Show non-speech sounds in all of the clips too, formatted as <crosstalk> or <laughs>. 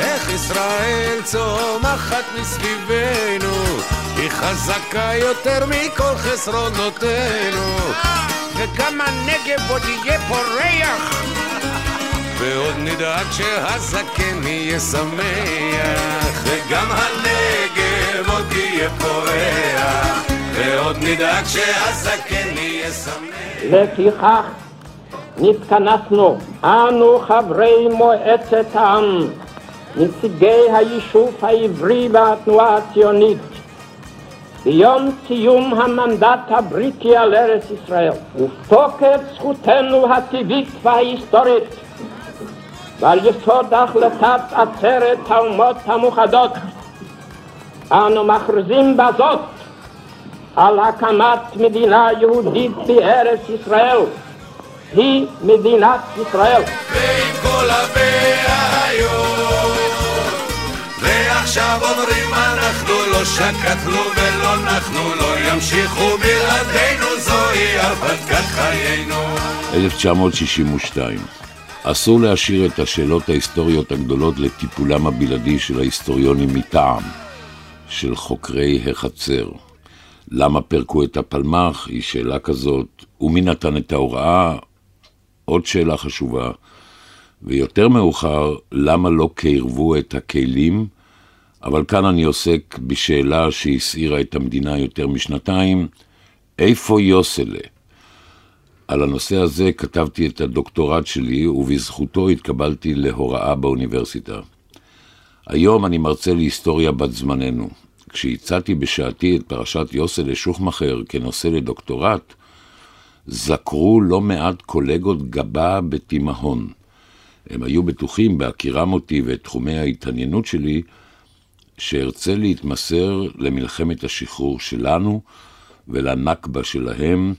איך ישראל צומחת מסביבנו, היא חזקה יותר מכל חסרונותינו. וגם הנגב עוד יהיה פורח, ועוד נדאג שהזקן יהיה שמח, וגם הנגב עוד יהיה פורח, ועוד נדאג שהזקן יהיה שמח. לפיכך נתכנסנו, אנו חברי מועצת העם, נציגי היישוב העברי והתנועה הציונית, ביום סיום המנדט הבריטי על ארץ ישראל, ותוקף זכותנו הטבעית וההיסטורית, ועל יסוד החלטת עצרת האומות המאוחדות, אנו מכריזים בזאת על הקמת מדינה יהודית בארץ ישראל. היא מדינת ישראל. ועם כל הבעיות, ועכשיו אומרים אנחנו לא שקטנו ולא נחנו, לא ימשיכו בלעדינו, זוהי הרפתקת חיינו. 1962 אסור להשאיר את השאלות ההיסטוריות הגדולות לטיפולם הבלעדי של ההיסטוריונים מטעם, של חוקרי החצר. למה פירקו את הפלמ"ח היא שאלה כזאת, ומי נתן את ההוראה עוד שאלה חשובה, ויותר מאוחר, למה לא קירבו את הכלים? אבל כאן אני עוסק בשאלה שהסעירה את המדינה יותר משנתיים, איפה יוסלה? על הנושא הזה כתבתי את הדוקטורט שלי, ובזכותו התקבלתי להוראה באוניברסיטה. היום אני מרצה להיסטוריה בת זמננו. כשהצעתי בשעתי את פרשת יוסלה שוחמכר כנושא לדוקטורט, זכרו לא מעט קולגות גבה בתימהון. הם היו בטוחים, בהכירם אותי ואת תחומי ההתעניינות שלי, שארצה להתמסר למלחמת השחרור שלנו ולנכבה שלהם,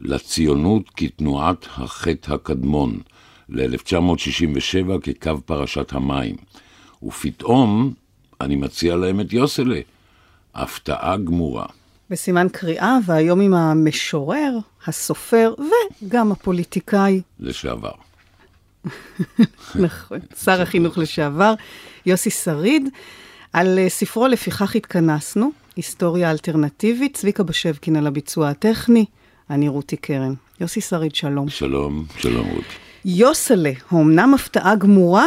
לציונות כתנועת החטא הקדמון, ל-1967 כקו פרשת המים. ופתאום אני מציע להם את יוסלה, הפתעה גמורה. בסימן קריאה, והיום עם המשורר, הסופר וגם הפוליטיקאי. לשעבר. <laughs> נכון, שר החינוך לשעבר, יוסי שריד, על אה, ספרו לפיכך התכנסנו, היסטוריה אלטרנטיבית, צביקה בשבקין על הביצוע הטכני, אני רותי קרן. יוסי שריד, שלום. שלום, שלום רותי. יוסלה, האמנם הפתעה גמורה?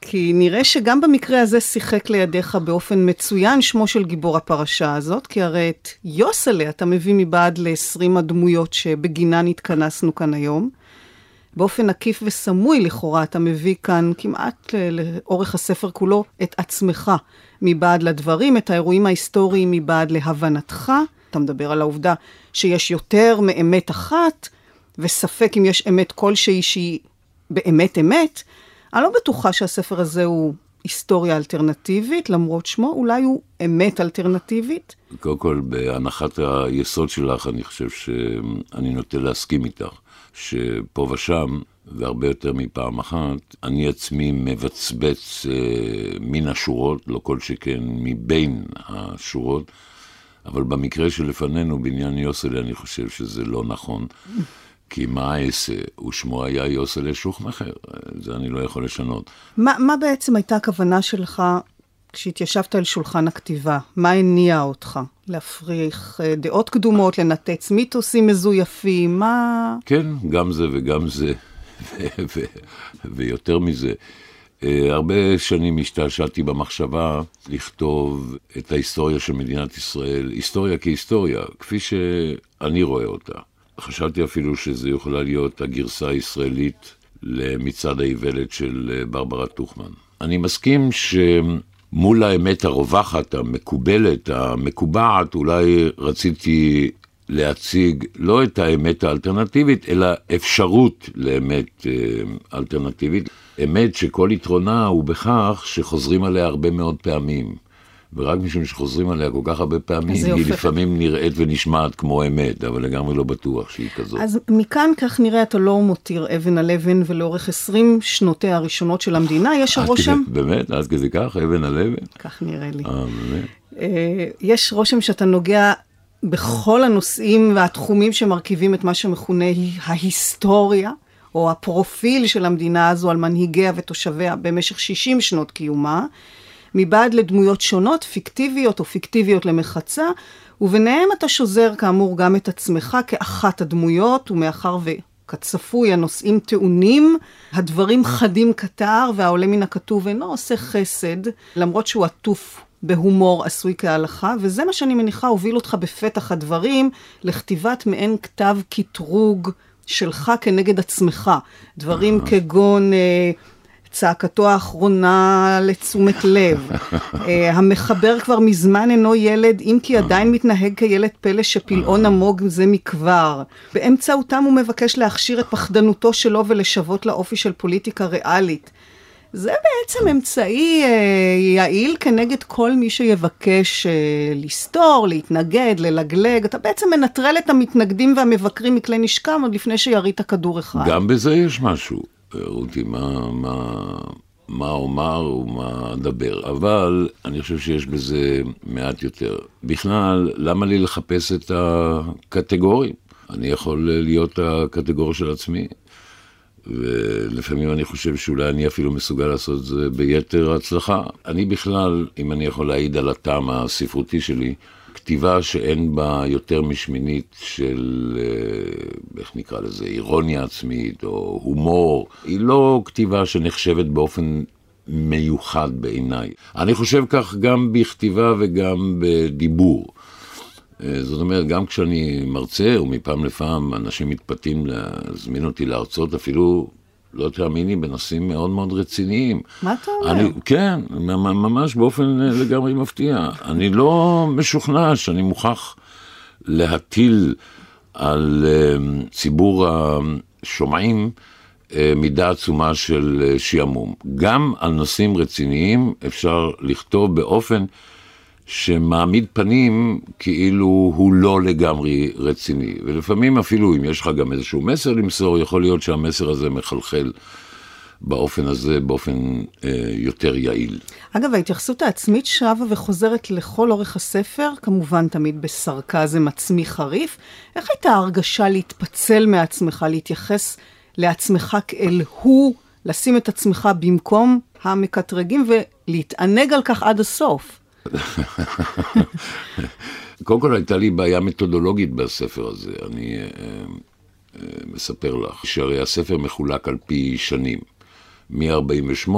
כי נראה שגם במקרה הזה שיחק לידיך באופן מצוין שמו של גיבור הפרשה הזאת, כי הרי את יוסלה אתה מביא מבעד ל-20 הדמויות שבגינן התכנסנו כאן היום. באופן עקיף וסמוי לכאורה אתה מביא כאן כמעט לאורך הספר כולו את עצמך מבעד לדברים, את האירועים ההיסטוריים מבעד להבנתך. אתה מדבר על העובדה שיש יותר מאמת אחת, וספק אם יש אמת כלשהי שהיא באמת אמת. אני לא בטוחה שהספר הזה הוא היסטוריה אלטרנטיבית, למרות שמו, אולי הוא אמת אלטרנטיבית. קודם כל, בהנחת היסוד שלך, אני חושב שאני נוטה להסכים איתך, שפה ושם, והרבה יותר מפעם אחת, אני עצמי מבצבץ אה, מן השורות, לא כל שכן מבין השורות, אבל במקרה שלפנינו, בעניין יוסלי, אני חושב שזה לא נכון. כי מה אעשה? ושמו היה יוסלה שוחמכר, זה אני לא יכול לשנות. מה, מה בעצם הייתה הכוונה שלך כשהתיישבת על שולחן הכתיבה? מה הניע אותך? להפריך אה, דעות קדומות, לנתץ מיתוסים מזויפים, מה... כן, גם זה וגם זה, ויותר מזה. אה, הרבה שנים השתעשעתי במחשבה לכתוב את ההיסטוריה של מדינת ישראל, היסטוריה כהיסטוריה, כפי שאני רואה אותה. חשבתי אפילו שזו יכולה להיות הגרסה הישראלית למצעד האיוולת של אה, ברברה טוכמן. אני מסכים שמול האמת הרווחת, המקובלת, המקובעת, אולי רציתי להציג לא את האמת האלטרנטיבית, אלא אפשרות לאמת אה, אלטרנטיבית. אמת שכל יתרונה הוא בכך שחוזרים עליה הרבה מאוד פעמים. ורק משום שחוזרים עליה כל כך הרבה פעמים, היא לפעמים נראית ונשמעת כמו אמת, אבל לגמרי לא בטוח שהיא כזאת. אז מכאן כך נראה, אתה לא מותיר אבן על אבן, ולאורך 20 שנותיה הראשונות של המדינה, יש הרושם... <laughs> באמת? עד כדי כך? אבן על אבן? כך נראה לי. אה, באמת? אה, יש רושם שאתה נוגע בכל הנושאים והתחומים שמרכיבים את מה שמכונה ההיסטוריה, או הפרופיל של המדינה הזו על מנהיגיה ותושביה במשך 60 שנות קיומה, מבעד לדמויות שונות, פיקטיביות או פיקטיביות למחצה, וביניהם אתה שוזר כאמור גם את עצמך כאחת הדמויות, ומאחר ו... כצפוי, הנושאים טעונים, הדברים חדים כתער, והעולה מן הכתוב אינו עושה חסד, למרות שהוא עטוף בהומור עשוי כהלכה, וזה מה שאני מניחה הוביל אותך בפתח הדברים לכתיבת מעין כתב קטרוג שלך כנגד עצמך. דברים כגון... אה, צעקתו האחרונה לתשומת לב. uh, <laughs> המחבר כבר מזמן אינו ילד, אם כי עדיין מתנהג כילד פלא שפלאון נמוג זה מכבר. באמצעותם הוא מבקש להכשיר את פחדנותו שלו ולשוות לאופי של פוליטיקה ריאלית. זה בעצם אמצעי אה, יעיל כנגד כל מי שיבקש אה, לסתור, להתנגד, ללגלג. אתה בעצם מנטרל את המתנגדים והמבקרים מכלי נשקם עוד לפני שירית כדור אחד. גם בזה יש משהו. רותי, מה, מה, מה אומר ומה אדבר, אבל אני חושב שיש בזה מעט יותר. בכלל, למה לי לחפש את הקטגוריים? אני יכול להיות הקטגוריה של עצמי, ולפעמים אני חושב שאולי אני אפילו מסוגל לעשות את זה ביתר הצלחה. אני בכלל, אם אני יכול להעיד על הטעם הספרותי שלי, כתיבה שאין בה יותר משמינית של, אה, איך נקרא לזה, אירוניה עצמית או הומור, היא לא כתיבה שנחשבת באופן מיוחד בעיניי. אני חושב כך גם בכתיבה וגם בדיבור. אה, זאת אומרת, גם כשאני מרצה, ומפעם לפעם אנשים מתפתים להזמין אותי להרצות, אפילו לא תאמיני, בנושאים מאוד מאוד רציניים. מה אתה אומר? אני, כן, ממש באופן אה, לגמרי מפתיע. אני לא משוכנע שאני מוכרח להטיל על uh, ציבור השומעים מידה עצומה של שעמום. גם על נושאים רציניים אפשר לכתוב באופן שמעמיד פנים כאילו הוא לא לגמרי רציני. ולפעמים אפילו אם יש לך גם איזשהו מסר למסור, יכול להיות שהמסר הזה מחלחל באופן הזה, באופן אה, יותר יעיל. אגב, ההתייחסות העצמית שבה וחוזרת לכל אורך הספר, כמובן תמיד בסרקזם עצמי חריף. איך הייתה ההרגשה להתפצל מעצמך, להתייחס לעצמך כאל הוא, לשים את עצמך במקום המקטרגים ולהתענג על כך עד הסוף? <laughs> קודם כל הייתה לי בעיה מתודולוגית בספר הזה, אני אה, אה, מספר לך, שהרי הספר מחולק על פי שנים, מ-48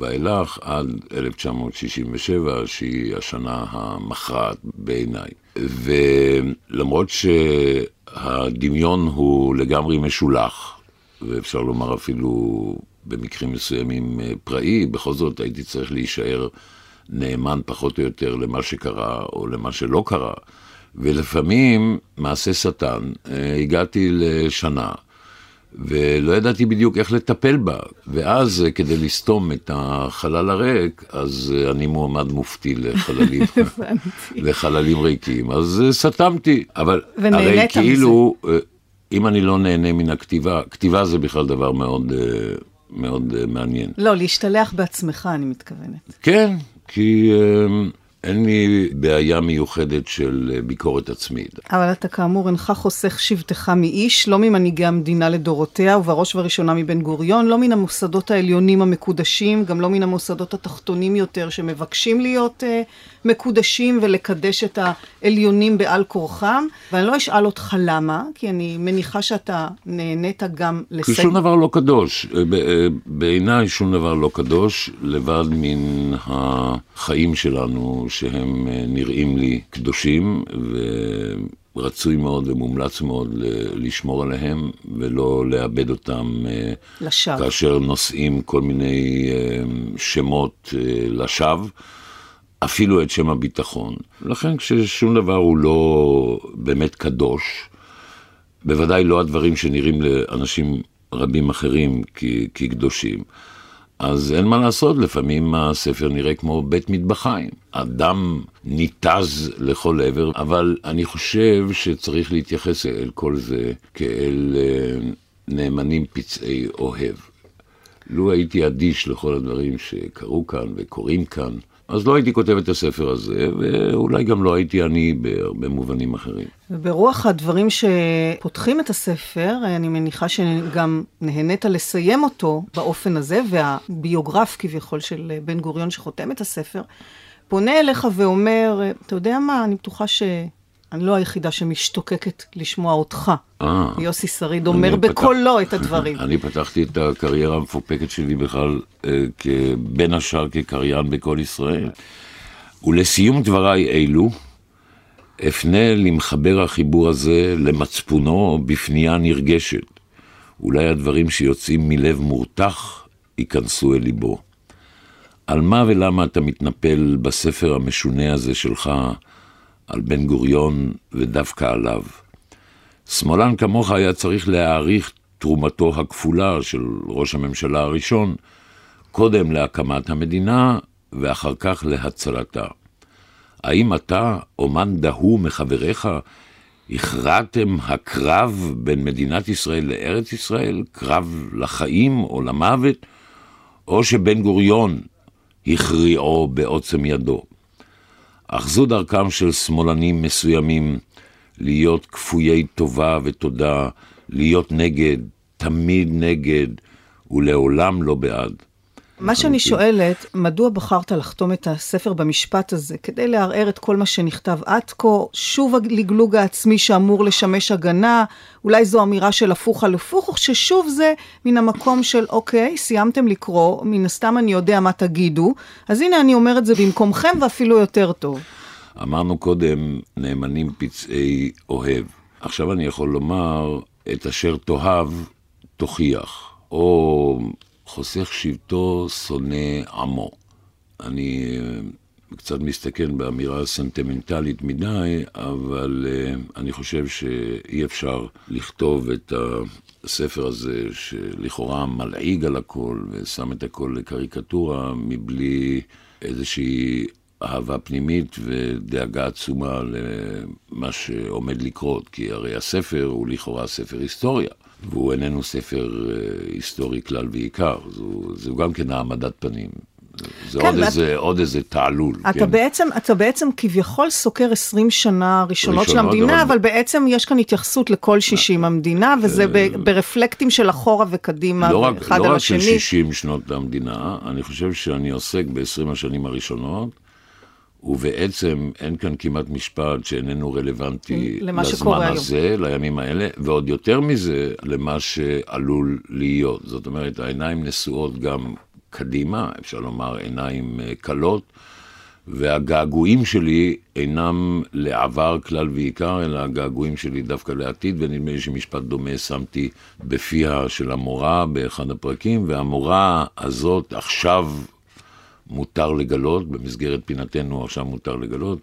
ואילך עד 1967, שהיא השנה המכרעת בעיניי. ולמרות שהדמיון הוא לגמרי משולח, ואפשר לומר אפילו במקרים מסוימים אה, פראי, בכל זאת הייתי צריך להישאר נאמן פחות או יותר למה שקרה או למה שלא קרה. ולפעמים, מעשה שטן, אה, הגעתי לשנה, ולא ידעתי בדיוק איך לטפל בה. ואז, אה, כדי לסתום את החלל הריק, אז אה, אני מועמד מופתי לחללים, <laughs> לחללים ריקים. אז סתמתי. אבל הרי כאילו, אם אני לא נהנה מן הכתיבה, כתיבה זה בכלל דבר מאוד... מאוד מעניין. לא, להשתלח בעצמך, אני מתכוונת. כן, כי אמ, אין לי בעיה מיוחדת של אה, ביקורת עצמית. אבל אתה כאמור אינך חוסך שבטך מאיש, לא ממנהיגי המדינה לדורותיה, ובראש ובראשונה מבן גוריון, לא מן המוסדות העליונים המקודשים, גם לא מן המוסדות התחתונים יותר שמבקשים להיות uh, מקודשים ולקדש את העליונים בעל כורחם. ואני לא אשאל אותך למה, כי אני מניחה שאתה נהנית גם לסייג... כי שום דבר לא קדוש. אה, בעיניי שום דבר לא קדוש, לבד מן החיים שלנו. שהם אה, נראים לי קדושים, ורצוי מאוד ומומלץ מאוד לשמור עליהם, ולא לאבד אותם אה, לשווא. כאשר נושאים כל מיני אה, שמות לשווא. אפילו את שם הביטחון. לכן כששום דבר הוא לא באמת קדוש, בוודאי לא הדברים שנראים לאנשים רבים אחרים כקדושים. אז אין מה לעשות, לפעמים הספר נראה כמו בית מטבחיים. אדם ניתז לכל עבר, אבל אני חושב שצריך להתייחס אל כל זה כאל אה, נאמנים פצעי אוהב. לו הייתי אדיש לכל הדברים שקרו כאן וקורים כאן, אז לא הייתי כותב את הספר הזה, ואולי גם לא הייתי אני בהרבה מובנים אחרים. וברוח הדברים שפותחים את הספר, אני מניחה שגם נהנית לסיים אותו באופן הזה, והביוגרף כביכול של בן גוריון שחותם את הספר, פונה אליך ואומר, אתה יודע מה, אני בטוחה ש... אני לא היחידה שמשתוקקת לשמוע אותך. אה, יוסי שריד אומר בקולו את הדברים. <laughs> אני פתחתי את הקריירה המפופקת שלי בכלל, אה, בין השאר כקריין בקול ישראל. ולסיום דבריי אלו, אפנה למחבר החיבור הזה למצפונו בפנייה נרגשת. אולי הדברים שיוצאים מלב מורתח ייכנסו אל ליבו. על מה ולמה אתה מתנפל בספר המשונה הזה שלך, על בן גוריון ודווקא עליו. שמאלן כמוך היה צריך להעריך תרומתו הכפולה של ראש הממשלה הראשון, קודם להקמת המדינה ואחר כך להצלתה. האם אתה, אומן דהוא מחבריך, הכרעתם הקרב בין מדינת ישראל לארץ ישראל, קרב לחיים או למוות, או שבן גוריון הכריעו בעוצם ידו? אך זו דרכם של שמאלנים מסוימים להיות כפויי טובה ותודה, להיות נגד, תמיד נגד, ולעולם לא בעד. מה שאני שואלת, מדוע בחרת לחתום את הספר במשפט הזה? כדי לערער את כל מה שנכתב עד כה, שוב הלגלוג העצמי שאמור לשמש הגנה, אולי זו אמירה של הפוך על הפוך, או ששוב זה מן המקום של, אוקיי, סיימתם לקרוא, מן הסתם אני יודע מה תגידו, אז הנה אני אומר את זה במקומכם ואפילו יותר טוב. אמרנו קודם, נאמנים פצעי אוהב. עכשיו אני יכול לומר, את אשר תאהב, תוכיח. או חוסך שבטו, שונא עמו. אני אה, קצת מסתכן באמירה סנטימנטלית מדי, אבל אה, אני חושב שאי אפשר לכתוב את הספר הזה, שלכאורה מלעיג על הכל ושם את הכל לקריקטורה, מבלי איזושהי אהבה פנימית ודאגה עצומה למה שעומד לקרות, כי הרי הספר הוא לכאורה ספר היסטוריה. והוא איננו ספר אה, היסטורי כלל ועיקר, זו, זו גם כן העמדת פנים. זה כן, עוד, ואת... איזה, עוד איזה תעלול. אתה, כן. בעצם, אתה בעצם כביכול סוקר 20 שנה ראשונות של המדינה, אבל... אבל בעצם יש כאן התייחסות לכל 60 המדינה, וזה ב, ברפלקטים של אחורה וקדימה, לא רק, אחד לא על השני. לא רק של 60 שנות המדינה, אני חושב שאני עוסק ב-20 השנים הראשונות, ובעצם אין כאן כמעט משפט שאיננו רלוונטי לזמן הזה, היום. לימים האלה, ועוד יותר מזה, למה שעלול להיות. זאת אומרת, העיניים נשואות גם קדימה, אפשר לומר עיניים קלות, אה, והגעגועים שלי אינם לעבר כלל ועיקר, אלא הגעגועים שלי דווקא לעתיד, ונדמה לי שמשפט דומה שמתי בפיה של המורה באחד הפרקים, והמורה הזאת עכשיו מותר לגלות, במסגרת פינתנו עכשיו מותר לגלות,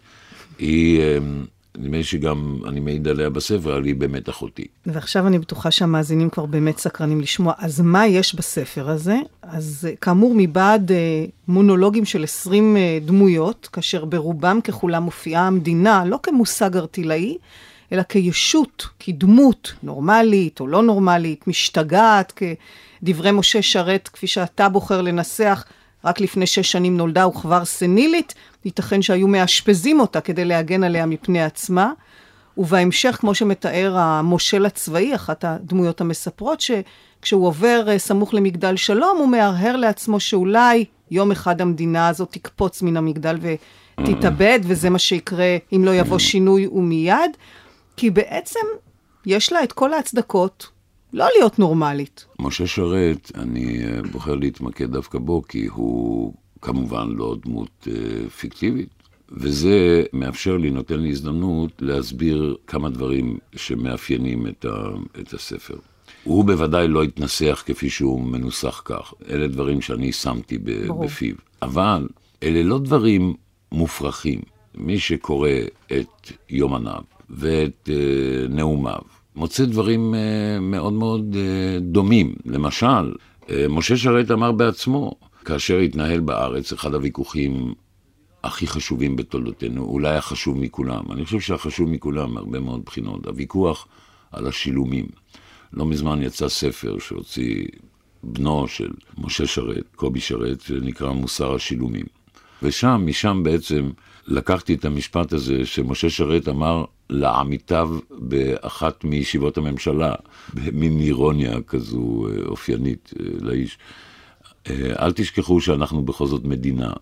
היא, אמ, נדמה לי שגם אני מעיד עליה בספר, אבל היא באמת אחותי. ועכשיו אני בטוחה שהמאזינים כבר באמת סקרנים לשמוע. אז מה יש בספר הזה? אז כאמור, מבעד אה, מונולוגים של 20 אה, דמויות, כאשר ברובם ככולם מופיעה המדינה, לא כמושג ארטילאי, אלא כישות, כדמות נורמלית או לא נורמלית, משתגעת, כדברי משה שרת, כפי שאתה בוחר לנסח, רק לפני שש שנים נולדה וכבר סנילית, ייתכן שהיו מאשפזים אותה כדי להגן עליה מפני עצמה. ובהמשך, כמו שמתאר המושל הצבאי, אחת הדמויות המספרות, שכשהוא עובר אה, סמוך למגדל שלום, הוא מהרהר לעצמו שאולי יום אחד המדינה הזאת תקפוץ מן המגדל ותתאבד, וזה מה שיקרה אם לא יבוא שינוי ומיד. כי בעצם יש לה את כל ההצדקות לא להיות נורמלית. משה שרת, אני אה, בוחר להתמקד דווקא בו, כי הוא כמובן לא דמות אה, פיקטיבית, וזה מאפשר לי, נותן לי הזדמנות להסביר כמה דברים שמאפיינים את, ה, את הספר. הוא בוודאי לא התנסח כפי שהוא מנוסח כך, אלה דברים שאני שמתי בפיו. אבל אלה לא דברים מופרכים. מי שקורא את יומניו ואת אה, נאומיו, מוצא דברים uh, מאוד מאוד uh, דומים. למשל, uh, משה שרת אמר בעצמו, כאשר התנהל בארץ אחד הוויכוחים הכי חשובים בתולדותינו, אולי החשוב מכולם, אני חושב שהחשוב מכולם מהרבה מאוד בחינות, הוויכוח על השילומים. לא מזמן יצא ספר שהוציא בנו של משה שרת, קובי שרת, שנקרא מוסר השילומים. ושם, משם בעצם לקחתי את המשפט הזה שמשה שרת אמר לעמיתיו באחת מישיבות הממשלה, במין אירוניה כזו אה, אופיינית אה, לאיש. אה, אל תשכחו שאנחנו בכל זאת מדינה,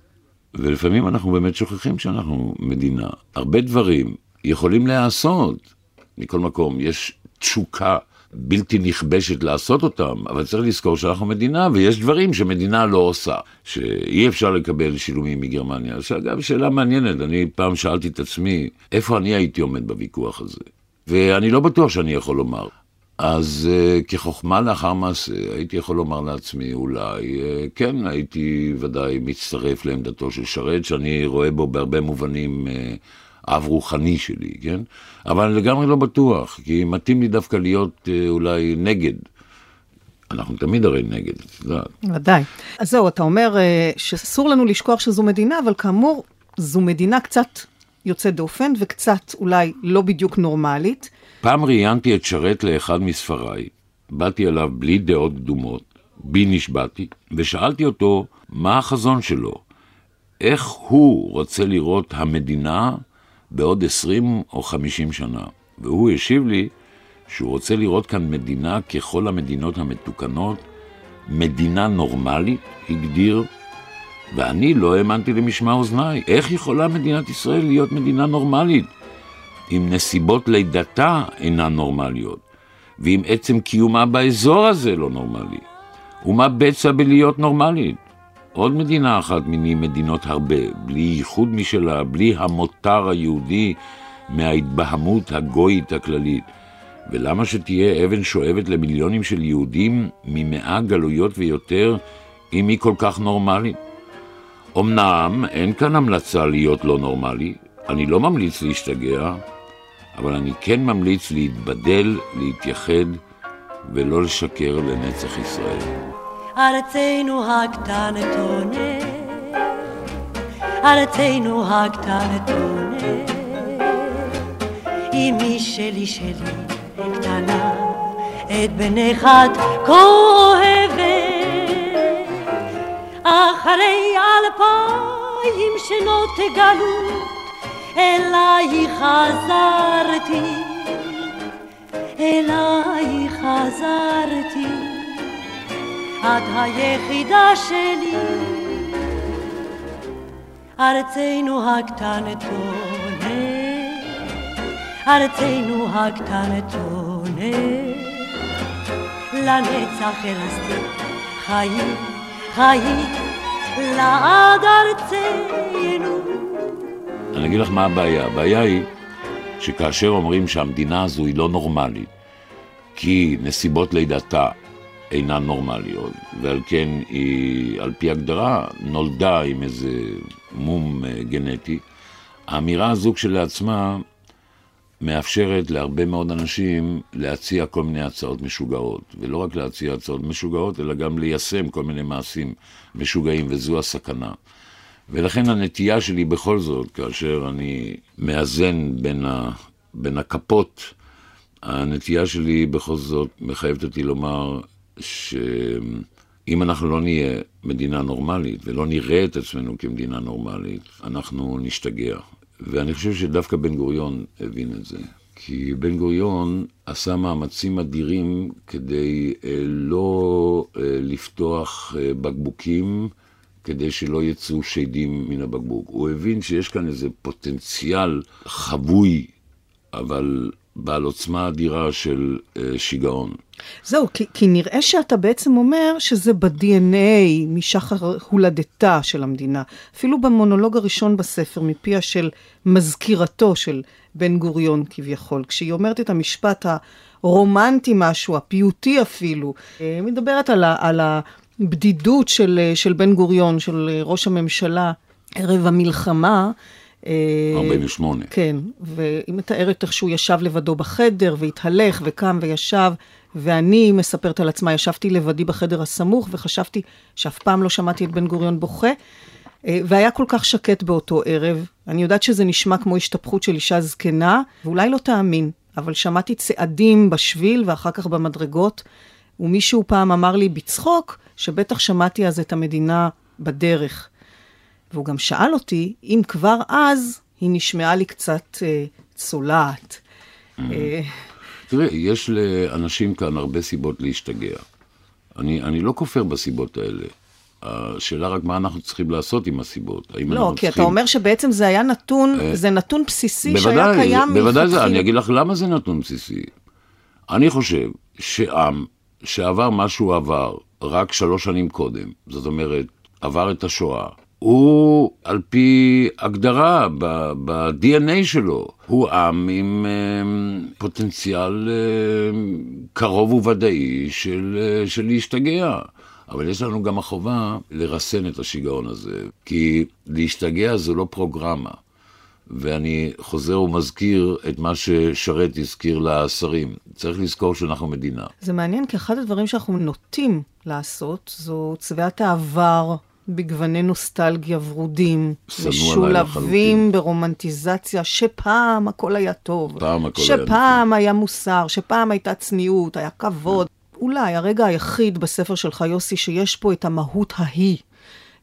ולפעמים אנחנו באמת שוכחים שאנחנו מדינה. הרבה דברים יכולים להיעשות. מכל מקום, יש תשוקה בלתי נכבשת לעשות אותם, אבל צריך לזכור שאנחנו מדינה, ויש דברים שמדינה לא עושה, שאי אפשר לקבל שילומים מגרמניה. שאגב, שאלה מעניינת, אני פעם שאלתי את עצמי, איפה אני הייתי עומד בוויכוח הזה? ואני לא בטוח שאני יכול לומר. אז uh, כחוכמה לאחר מעשה, הייתי יכול לומר לעצמי, אולי, uh, כן, הייתי ודאי מצטרף לעמדתו של שרת, שאני רואה בו בהרבה מובנים uh, אב רוחני שלי, כן? אבל אני לגמרי לא בטוח, כי מתאים לי דווקא להיות אה, אולי נגד. אנחנו תמיד הרי נגד, את יודעת. ודאי. אז זהו, אתה אומר אה, שאסור לנו לשכוח שזו מדינה, אבל כאמור, זו מדינה קצת יוצאת דופן וקצת אולי לא בדיוק נורמלית. פעם ראיינתי את שרת לאחד מספריי, באתי אליו בלי דעות קדומות, בי נשבעתי, ושאלתי אותו מה החזון שלו, איך הוא רוצה לראות המדינה בעוד 20 או 50 שנה. והוא השיב לי שהוא רוצה לראות כאן מדינה ככל המדינות המתוקנות, מדינה נורמלית, הגדיר, ואני לא האמנתי למשמע אוזניי. איך יכולה מדינת ישראל להיות מדינה נורמלית, אם נסיבות לידתה אינן נורמליות, ואם עצם קיומה באזור הזה לא נורמלי? ומה בצע בלהיות נורמלית? עוד מדינה אחת מיני מדינות הרבה, בלי ייחוד משלה, בלי המותר היהודי מההתבהמות הגויית הכללית. ולמה שתהיה אבן שואבת למיליונים של יהודים ממאה גלויות ויותר, אם היא כל כך נורמלית? אמנם אין כאן המלצה להיות לא נורמלי, אני לא ממליץ להשתגע, אבל אני כן ממליץ להתבדל, להתייחד ולא לשקר לנצח ישראל. ארצנו הקטנטונת, ארצנו הקטנטונת, אמי שלי שלי קטנה, את בנך את כואבת, אחרי אלפיים שנות גלות, אליי חזרתי, אליי חזרתי. את היחידה שלי. ארצנו הקטנטונת, ארצנו הקטנטונת, לנצח אלסטי, חיים, חיים, לעד ארצנו. אני אגיד לך מה הבעיה, הבעיה היא שכאשר אומרים שהמדינה הזו היא לא נורמלית, כי נסיבות לידתה אינן נורמליות, ועל כן היא, על פי הגדרה, נולדה עם איזה מום אה, גנטי. האמירה הזו כשלעצמה מאפשרת להרבה מאוד אנשים להציע כל מיני הצעות משוגעות, ולא רק להציע הצעות משוגעות, אלא גם ליישם כל מיני מעשים משוגעים, וזו הסכנה. ולכן הנטייה שלי בכל זאת, כאשר אני מאזן בין, ה, בין הכפות, הנטייה שלי בכל זאת מחייבת אותי לומר, שאם אנחנו לא נהיה מדינה נורמלית ולא נראה את עצמנו כמדינה נורמלית, אנחנו נשתגע. ואני חושב שדווקא בן גוריון הבין את זה. כי בן גוריון עשה מאמצים אדירים כדי אה, לא אה, לפתוח אה, בקבוקים כדי שלא יצאו שדים מן הבקבוק. הוא הבין שיש כאן איזה פוטנציאל חבוי, אבל בעל עוצמה אדירה של uh, שיגעון. זהו, כי, כי נראה שאתה בעצם אומר שזה ב-DNA משחר הולדתה של המדינה. אפילו במונולוג הראשון בספר, מפיה של מזכירתו של בן גוריון כביכול, כשהיא אומרת את המשפט הרומנטי משהו, הפיוטי אפילו, אה, מדברת על, ה, על הבדידות של, של בן גוריון, של ראש הממשלה ערב המלחמה. 48. אה, כן, והיא מתארת איך שהוא ישב לבדו בחדר, והתהלך, וקם וישב, ואני מספרת על עצמה, ישבתי לבדי בחדר הסמוך, וחשבתי שאף פעם לא שמעתי את בן גוריון בוכה, אה, והיה כל כך שקט באותו ערב. אני יודעת שזה נשמע כמו השתפכות של אישה זקנה, ואולי לא תאמין, אבל שמעתי צעדים בשביל ואחר כך במדרגות, ומישהו פעם אמר לי בצחוק, שבטח שמעתי אז את המדינה בדרך. והוא גם שאל אותי אם כבר אז היא נשמעה לי קצת אה, צולעת. אה, תראה, יש לאנשים כאן הרבה סיבות להשתגע. אני, אני לא כופר בסיבות האלה. השאלה רק מה אנחנו צריכים לעשות עם הסיבות. האם לא, אנחנו כי צריכים... אתה אומר שבעצם זה היה נתון, אה, זה נתון בסיסי בוודאי, שהיה קיים זה, בוודאי זה, מלכתחילה. אני אגיד לך למה זה נתון בסיסי. אני חושב שעם שעבר מה שהוא עבר רק שלוש שנים קודם, זאת אומרת, עבר את השואה, הוא על פי הגדרה ב-DNA שלו, הוא עם עם אה, פוטנציאל אה, קרוב וודאי של, אה, של להשתגע. אבל יש לנו גם החובה לרסן את השיגעון הזה, כי להשתגע זו לא פרוגרמה. ואני חוזר ומזכיר את מה ששרת הזכיר לשרים. צריך לזכור שאנחנו מדינה. זה מעניין, כי אחד הדברים שאנחנו נוטים לעשות, זו צביעת העבר בגווני נוסטלגיה ורודים. משולבים. ברומנטיזציה, שפעם הכל היה טוב. פעם הכל היה שפעם היה מוסר, שפעם הייתה צניעות, היה כבוד. אולי הרגע היחיד בספר שלך, יוסי, שיש פה את המהות ההיא,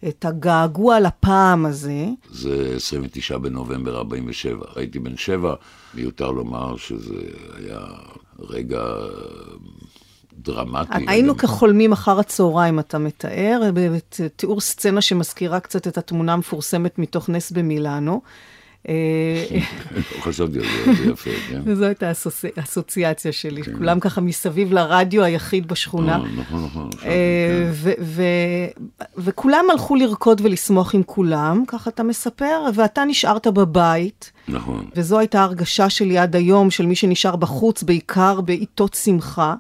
את הגעגוע לפעם הזה, זה 29 בנובמבר 47. הייתי בן שבע, מיותר לומר שזה היה רגע דרמטי. היינו כחולמים אחר הצהריים, אתה מתאר, בתיאור סצנה שמזכירה קצת את התמונה המפורסמת מתוך נס במילאנו. לא <laughs> חשבתי על זה, זה יפה, כן? <laughs> וזו הייתה האסוצ- האסוציאציה שלי, כולם ככה מסביב לרדיו היחיד בשכונה. נכון, נכון. חשבתי, אה, כן. וכולם הלכו לרקוד ולשמוח עם כולם, ככה אתה מספר, ואתה נשארת בבית, נכון. וזו הייתה הרגשה שלי עד היום, של מי שנשאר בחוץ, בעיקר בעיתות שמחה.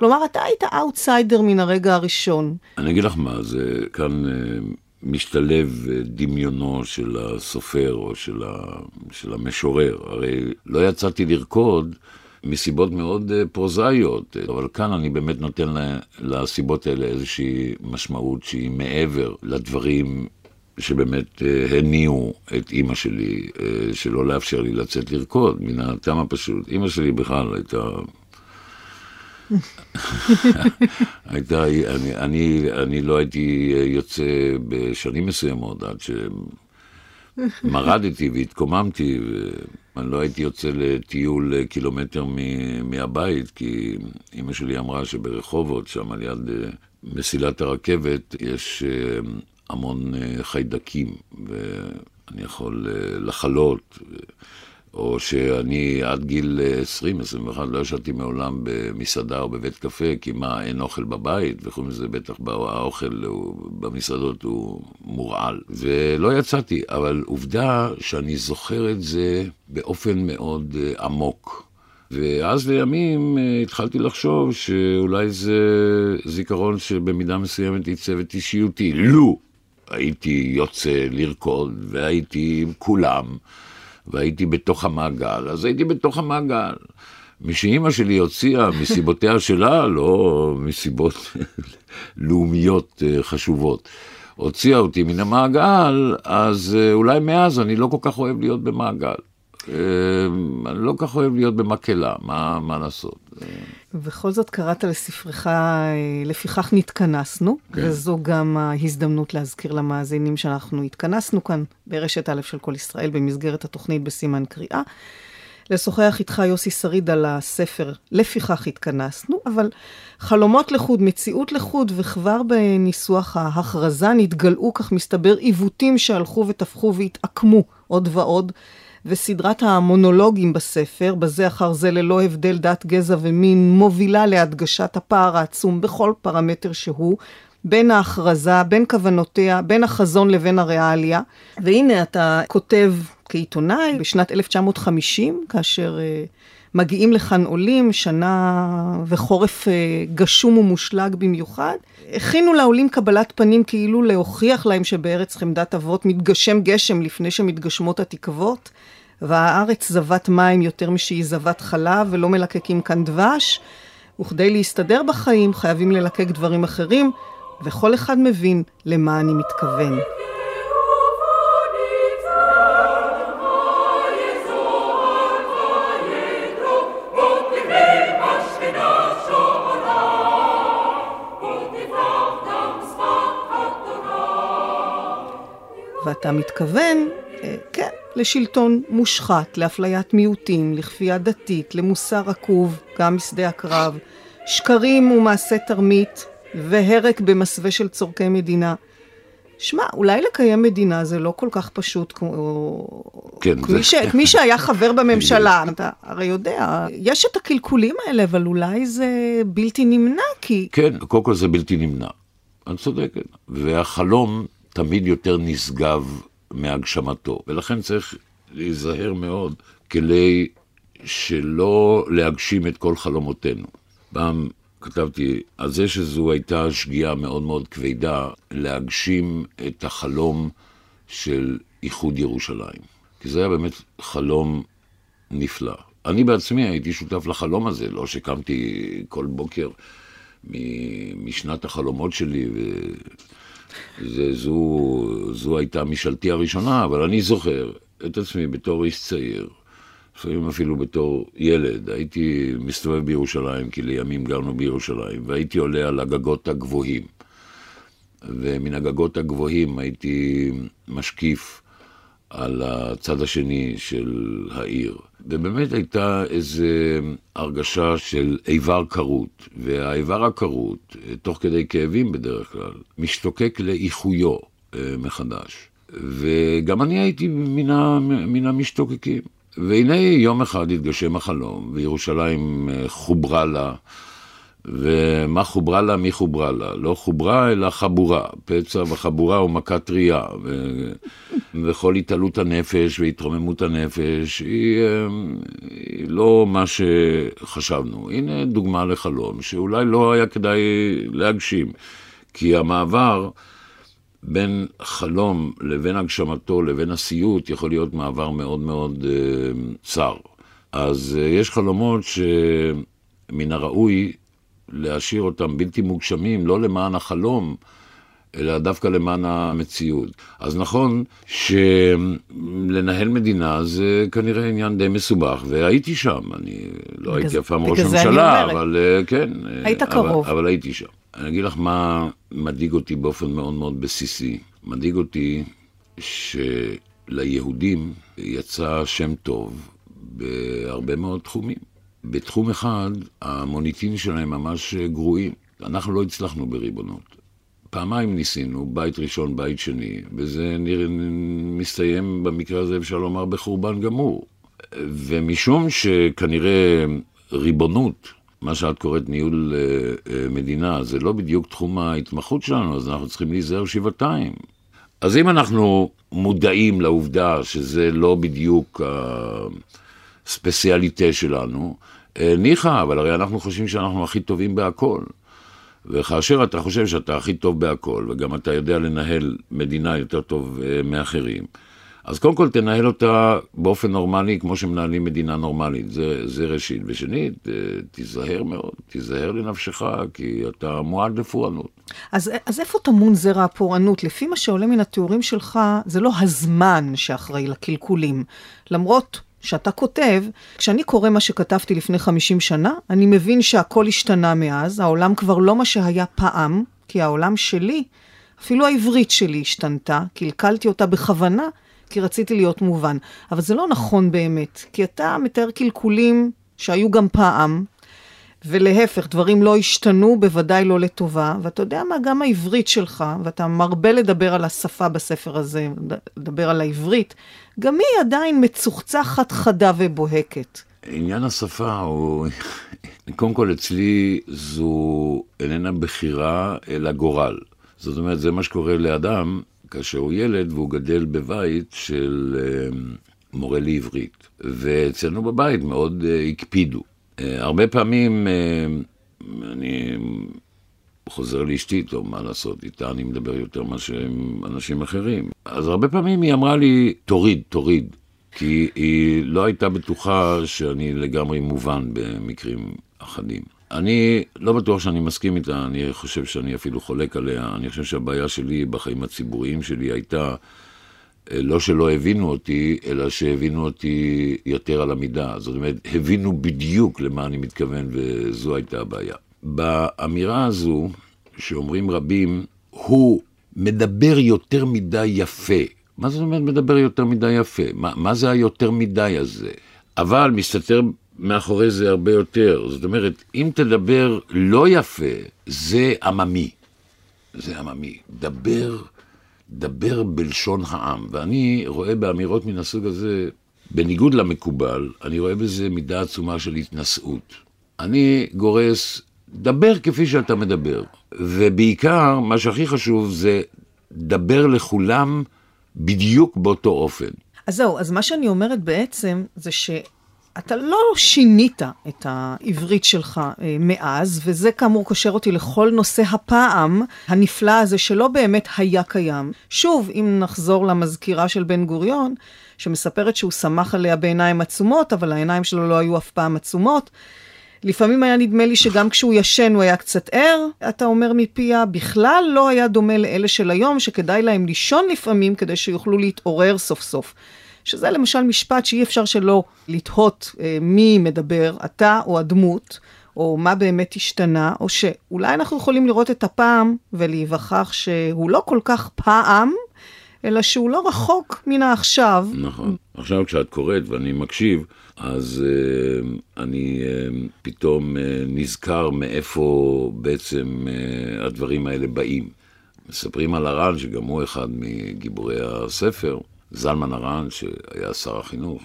כלומר, אתה היית אאוטסיידר מן הרגע הראשון. אני אגיד לך מה, זה כאן אה, משתלב אה, דמיונו של הסופר או של, ה, של המשורר. הרי לא יצאתי לרקוד מסיבות מאוד אה, פרוזאיות, אבל כאן אני באמת נותן לסיבות האלה איזושהי משמעות שהיא מעבר לדברים שבאמת הניעו את אימא שלי, שלא לאפשר לי לצאת לרקוד, מן הטעם הפשוט. אימא שלי בכלל הייתה <laughs> הייתה, אני, אני, אני לא הייתי יוצא בשנים מסוימות עד שמרדתי והתקוממתי, ואני לא הייתי יוצא לטיול קילומטר מ- מהבית, כי אימא שלי אמרה שברחובות, שם על יד אה, מסילת הרכבת, יש אה, המון אה, חיידקים, ואני יכול לחלות. או שאני עד גיל 20-21 לא ישבתי מעולם במסעדה או בבית קפה, כי מה, אין אוכל בבית, וחוץ מזה בטח האוכל הוא, במסעדות הוא מורעל. ולא יצאתי, אבל עובדה שאני זוכר את זה באופן מאוד אה, עמוק. ואז לימים אה, התחלתי לחשוב שאולי זה זיכרון שבמידה מסוימת עיצב את אישיותי. לו הייתי יוצא לרקוד והייתי עם כולם. והייתי בתוך המעגל, אז הייתי בתוך המעגל. משאימא שלי הוציאה מסיבותיה שלה, לא מסיבות <laughs> לאומיות אה, חשובות, הוציאה אותי מן המעגל, אז אה, אולי מאז אני לא כל כך אוהב להיות במעגל. אה, אני לא כל כך אוהב להיות במקהלה, מה, מה לעשות? ובכל זאת קראת לספרך, אה, לפיכך נתכנסנו, כן. וזו גם ההזדמנות להזכיר למאזינים שאנחנו התכנסנו כאן ברשת א' של כל ישראל במסגרת התוכנית בסימן קריאה. לשוחח איתך יוסי שריד על הספר לפיכך התכנסנו, אבל חלומות לחוד, מציאות לחוד, וכבר בניסוח ההכרזה נתגלעו, כך מסתבר, עיוותים שהלכו ותפחו והתעקמו עוד ועוד. וסדרת המונולוגים בספר, בזה אחר זה ללא הבדל דת, גזע ומין, מובילה להדגשת הפער העצום בכל פרמטר שהוא, בין ההכרזה, בין כוונותיה, בין החזון לבין הריאליה. והנה אתה כותב כעיתונאי בשנת 1950, כאשר uh, מגיעים לכאן עולים, שנה וחורף uh, גשום ומושלג במיוחד. הכינו לעולים קבלת פנים כאילו להוכיח להם שבארץ חמדת אבות מתגשם גשם לפני שמתגשמות התקוות, והארץ זבת מים יותר משהיא זבת חלב, ולא מלקקים כאן דבש, וכדי להסתדר בחיים חייבים ללקק דברים אחרים, וכל אחד מבין למה אני מתכוון. אתה מתכוון, אה, כן, לשלטון מושחת, לאפליית מיעוטים, לכפייה דתית, למוסר רקוב, גם משדה הקרב, שקרים ומעשי תרמית, והרק במסווה של צורכי מדינה. שמע, אולי לקיים מדינה זה לא כל כך פשוט כמו... כן, כמי, זה- ש... כמי שהיה חבר בממשלה, <laughs> אתה הרי יודע, יש את הקלקולים האלה, אבל אולי זה בלתי נמנע, כי... כן, קודם כל זה בלתי נמנע. את צודקת. והחלום תמיד יותר נשגב מהגשמתו, ולכן צריך להיזהר מאוד כדי שלא להגשים את כל חלומותינו. פעם כתבתי על זה שזו הייתה שגיאה מאוד מאוד כבדה להגשים את החלום של איחוד ירושלים. כי זה היה באמת חלום נפלא. אני בעצמי הייתי שותף לחלום הזה, לא שקמתי כל בוקר משנת החלומות שלי, וזו זו הייתה משאלתי הראשונה, אבל אני זוכר את עצמי בתור איש צעיר, לפעמים אפילו בתור ילד, הייתי מסתובב בירושלים, כי לימים גרנו בירושלים, והייתי עולה על הגגות הגבוהים. ומן הגגות הגבוהים הייתי משקיף על הצד השני של העיר. ובאמת הייתה איזו הרגשה של איבר כרות, והאיבר הכרות, תוך כדי כאבים בדרך כלל, משתוקק לאיחויו אה, מחדש. וגם אני הייתי מן המשתוקקים. והנה יום אחד התגשם החלום, וירושלים אה, חוברה לה. ומה חוברה לה, מי חוברה לה? לא חוברה, אלא חבורה. פצע וחבורה הוא מכת טריה. ו... וכל התעלות הנפש והתרוממות הנפש היא, אה, היא לא מה שחשבנו. הנה דוגמה לחלום שאולי לא היה כדאי להגשים. כי המעבר בין חלום לבין הגשמתו לבין הסיוט יכול להיות מעבר מאוד מאוד אה, צר. אז אה, יש חלומות שמן הראוי להשאיר אותם בלתי מוגשמים, לא למען החלום, אלא דווקא למען המציאות. אז נכון שלנהל מדינה זה כנראה עניין די מסובך, והייתי שם, אני לא הייתי אף פעם ראש אומרת. אבל אה, כן. אה, היית אבל- קרוב. אבל הייתי שם. אני אגיד לך מה מדאיג אותי באופן מאוד מאוד בסיסי. מדאיג אותי שליהודים יצא שם טוב בהרבה מאוד תחומים. בתחום אחד, המוניטין שלהם ממש גרועים. אנחנו לא הצלחנו בריבונות. פעמיים ניסינו, בית ראשון, בית שני, וזה נראה, מסתיים במקרה הזה, אפשר לומר, בחורבן גמור. ומשום שכנראה ריבונות, מה שאת קוראת ניהול אה, אה, מדינה, זה לא בדיוק תחום ההתמחות שלנו, אז אנחנו צריכים להיזהר שבעתיים. אז אם אנחנו מודעים לעובדה שזה לא בדיוק הספציאליטה שלנו, אה, ניחא, אבל הרי אנחנו חושבים שאנחנו הכי טובים בהכל. וכאשר אתה חושב שאתה הכי טוב בהכל, וגם אתה יודע לנהל מדינה יותר טוב אה, מאחרים, אז קודם כל תנהל אותה באופן נורמלי, כמו שמנהלים מדינה נורמלית, זה, זה ראשית. ושנית, אה, תיזהר מאוד, תיזהר לנפשך, כי אתה מועד לפורענות. אז, אז איפה טמון זרע הפורענות? לפי מה שעולה מן התיאורים שלך, זה לא הזמן שאחראי לקלקולים. למרות שאתה כותב, כשאני קורא מה שכתבתי לפני 50 שנה, אני מבין שהכל השתנה מאז, העולם כבר לא מה שהיה פעם, כי העולם שלי, אפילו העברית שלי השתנתה, קלקלתי אותה בכוונה, כי רציתי להיות מובן. אבל זה לא נכון באמת, כי אתה מתאר קלקולים שהיו גם פעם, ולהפך, דברים לא השתנו, בוודאי לא לטובה, ואתה יודע מה, גם העברית שלך, ואתה מרבה לדבר על השפה בספר הזה, לדבר על העברית, גם היא עדיין מצוחצחת, חדה ובוהקת. עניין השפה הוא, <laughs> קודם כל אצלי זו איננה בחירה, אלא גורל. זאת אומרת, זה מה שקורה לאדם כאשר הוא ילד והוא גדל בבית של אה, מורה לעברית. ואצלנו בבית מאוד אה, הקפידו. אה, הרבה פעמים אה, אני חוזר לאשתי, טוב, מה לעשות, איתה אני מדבר יותר מאשר עם אנשים אחרים. אז הרבה פעמים היא אמרה לי, תוריד, תוריד. כי היא לא הייתה בטוחה שאני לגמרי מובן במקרים אחדים. אני לא בטוח שאני מסכים איתה, אני חושב שאני אפילו חולק עליה. אני חושב שהבעיה שלי בחיים הציבוריים שלי הייתה אה, לא שלא הבינו אותי, אלא שהבינו אותי יותר על המידה. זאת אומרת, הבינו בדיוק למה אני מתכוון, וזו הייתה הבעיה. באמירה הזו, שאומרים רבים, הוא מדבר יותר מדי יפה מה זאת אומרת מדבר יותר מדי יפה? מה, מה זה היותר מדי הזה? אבל מסתתר מאחורי זה הרבה יותר. זאת אומרת, אם תדבר לא יפה, זה עממי. זה עממי. דבר, דבר בלשון העם. ואני רואה באמירות מן הסוג הזה, בניגוד למקובל, אני רואה בזה מידה עצומה של התנשאות. אני גורס, דבר כפי שאתה מדבר. ובעיקר, מה שהכי חשוב זה דבר לכולם בדיוק באותו אופן. אז זהו, אז מה שאני אומרת בעצם, זה שאתה לא שינית את העברית שלך אה, מאז, וזה כאמור קושר אותי לכל נושא הפעם הנפלא הזה שלא באמת היה קיים. שוב, אם נחזור למזכירה של בן גוריון, שמספרת שהוא שמח עליה בעיניים עצומות, אבל העיניים שלו לא היו אף פעם עצומות. לפעמים היה נדמה לי שגם כשהוא ישן הוא היה קצת ער, אתה אומר מפיה, בכלל לא היה דומה לאלה של היום, שכדאי להם לישון לפעמים כדי שיוכלו להתעורר סוף סוף. שזה למשל משפט שאי אפשר שלא לתהות אה, מי מדבר, אתה או הדמות, או מה באמת השתנה, או שאולי אנחנו יכולים לראות את הפעם ולהיווכח שהוא לא כל כך פעם, אלא שהוא לא רחוק מן העכשיו. נכון. עכשיו כשאת קוראת ואני מקשיב, אז uh, אני uh, פתאום uh, נזכר מאיפה בעצם uh, הדברים האלה באים. מספרים על הר"ן, שגם הוא אחד מגיבורי הספר, זלמן הר"ן, שהיה שר החינוך.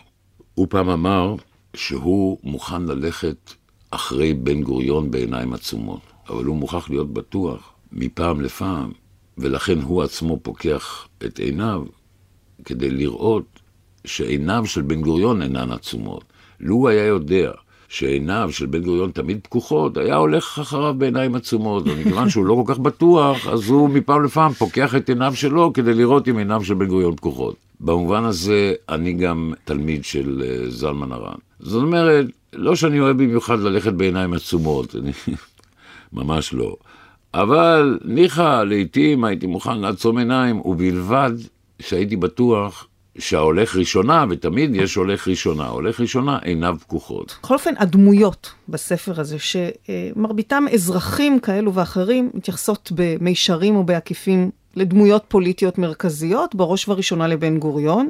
הוא פעם אמר שהוא מוכן ללכת אחרי בן גוריון בעיניים עצומות, אבל הוא מוכרח להיות בטוח מפעם לפעם, ולכן הוא עצמו פוקח את עיניו כדי לראות שעיניו של בן גוריון אינן עצומות. לו היה יודע שעיניו של בן גוריון תמיד פקוחות, היה הולך אחריו בעיניים עצומות, ומכיוון שהוא לא כל כך בטוח, אז הוא מפעם לפעם פוקח את עיניו שלו כדי לראות אם עיניו של בן גוריון פקוחות. במובן הזה, אני גם תלמיד של uh, זלמן ארן. זאת אומרת, לא שאני אוהב במיוחד ללכת בעיניים עצומות, אני... <laughs> ממש לא. אבל ניחא, לעתים הייתי מוכן לעצום עיניים, ובלבד שהייתי בטוח שההולך ראשונה, ותמיד יש הולך ראשונה, הולך ראשונה עיניו פקוחות. בכל אופן, הדמויות בספר הזה, שמרביתם אזרחים כאלו ואחרים, מתייחסות במישרים או בעקיפין לדמויות פוליטיות מרכזיות, בראש ובראשונה לבן גוריון.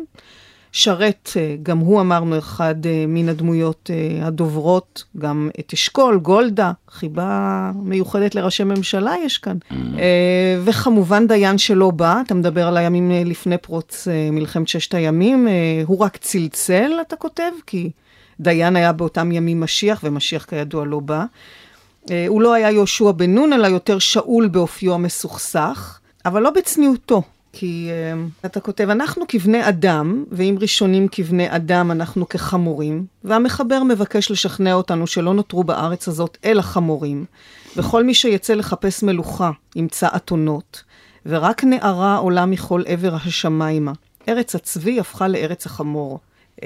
שרת, אה, גם הוא אמרנו, אחד אה, מן הדמויות אה, הדוברות, גם את אשכול, גולדה, חיבה מיוחדת לראשי ממשלה יש כאן. Mm. וכמובן דיין שלא בא, אתה מדבר על הימים לפני פרוץ מלחמת ששת הימים, הוא רק צלצל, אתה כותב, כי דיין היה באותם ימים משיח, ומשיח כידוע לא בא. הוא לא היה יהושע בן נון, אלא יותר שאול באופיו המסוכסך, אבל לא בצניעותו. כי uh, אתה כותב, אנחנו כבני אדם, ואם ראשונים כבני אדם, אנחנו כחמורים, והמחבר מבקש לשכנע אותנו שלא נותרו בארץ הזאת אלא חמורים, וכל מי שיצא לחפש מלוכה ימצא אתונות, ורק נערה עולה מכל עבר השמיימה. ארץ הצבי הפכה לארץ החמור. Uh,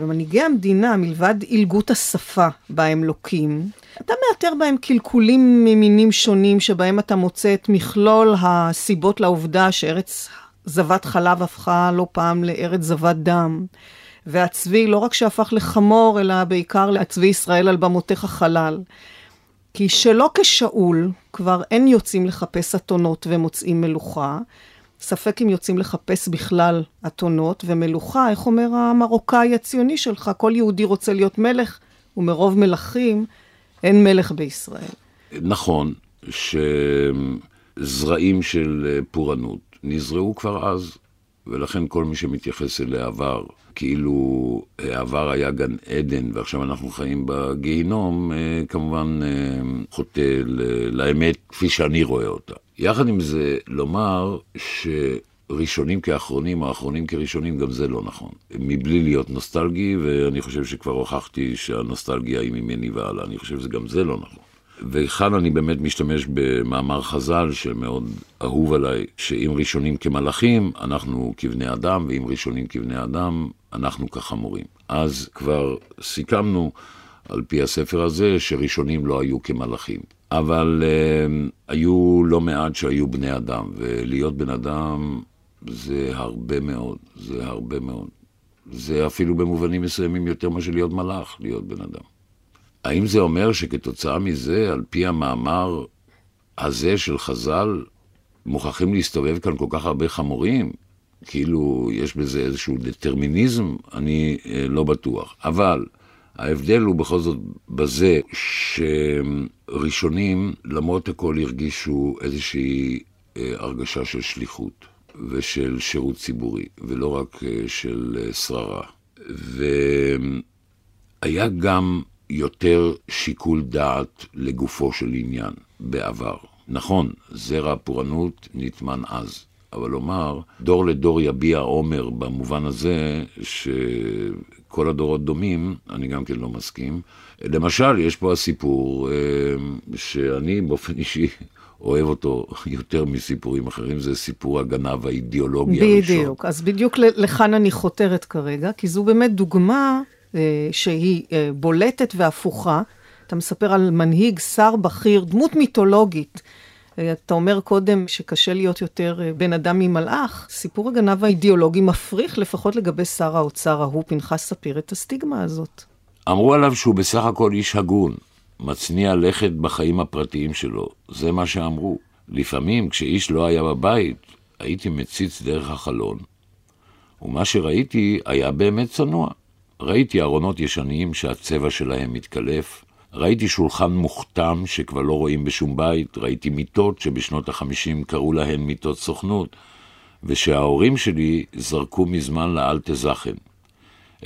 ומנהיגי המדינה, מלבד עילגות השפה בה הם לוקים, אתה מאתר בהם קלקולים ממינים שונים, שבהם אתה מוצא את מכלול הסיבות לעובדה שארץ זבת חלב הפכה לא פעם לארץ זבת דם. והצבי לא רק שהפך לחמור, אלא בעיקר להצבי ישראל על במותיך חלל. כי שלא כשאול, כבר אין יוצאים לחפש אתונות ומוצאים מלוכה. ספק אם יוצאים לחפש בכלל אתונות ומלוכה, איך אומר המרוקאי הציוני שלך, כל יהודי רוצה להיות מלך, ומרוב מלכים אין מלך בישראל. נכון שזרעים של פורענות נזרעו כבר אז, ולכן כל מי שמתייחס אל העבר, כאילו העבר היה גן עדן ועכשיו אנחנו חיים בגיהינום, אה, כמובן אה, חוטא לאמת כפי שאני רואה אותה. יחד עם זה, לומר ש... ראשונים כאחרונים או אחרונים כראשונים, גם זה לא נכון. מבלי להיות נוסטלגי, ואני חושב שכבר הוכחתי שהנוסטלגיה היא ממני והלאה, אני חושב שגם זה לא נכון. וכאן אני באמת משתמש במאמר חז"ל שמאוד אהוב עליי, שאם ראשונים כמלאכים, אנחנו כבני אדם, ואם ראשונים כבני אדם, אנחנו כחמורים. אז כבר סיכמנו, על פי הספר הזה, שראשונים לא היו כמלאכים. אבל uh, היו לא מעט שהיו בני אדם, ולהיות בן אדם זה הרבה מאוד, זה הרבה מאוד. זה אפילו במובנים מסוימים יותר מאשר להיות מלאך, להיות בן אדם. האם זה אומר שכתוצאה מזה, על פי המאמר הזה של חז"ל, מוכרחים להסתובב כאן כל כך הרבה חמורים? כאילו יש בזה איזשהו דטרמיניזם, אני אה, לא בטוח. אבל ההבדל הוא בכל זאת בזה שראשונים, למרות הכל, הרגישו איזושהי אה, הרגשה של שליחות ושל שירות ציבורי, ולא רק אה, של שררה. והיה גם יותר שיקול דעת לגופו של עניין בעבר. נכון, זרע הפורענות נטמן אז. אבל לומר, דור לדור יביע עומר במובן הזה שכל הדורות דומים, אני גם כן לא מסכים. למשל, יש פה הסיפור אה, שאני באופן אישי אוהב אותו יותר מסיפורים אחרים, זה סיפור הגנב האידיאולוגי. הראשון. בדיוק, אז בדיוק לכאן אני חותרת כרגע, כי זו באמת דוגמה אה, שהיא אה, בולטת והפוכה. אתה מספר על מנהיג, שר בכיר, דמות מיתולוגית. אתה אומר קודם שקשה להיות יותר אה, בן אדם ממלאך, סיפור הגנב האידיאולוגי מפריך לפחות לגבי שר האוצר ההוא, פנחס ספיר, את הסטיגמה הזאת. אמרו עליו שהוא בסך הכל איש הגון, מצניע לכת בחיים הפרטיים שלו, זה מה שאמרו. לפעמים, כשאיש לא היה בבית, הייתי מציץ דרך החלון, ומה שראיתי היה באמת צנוע. ראיתי ארונות ישנים שהצבע שלהם מתקלף, ראיתי שולחן מוכתם שכבר לא רואים בשום בית, ראיתי מיטות שבשנות החמישים קראו להן מיטות סוכנות, ושההורים שלי זרקו מזמן לאל תזכן.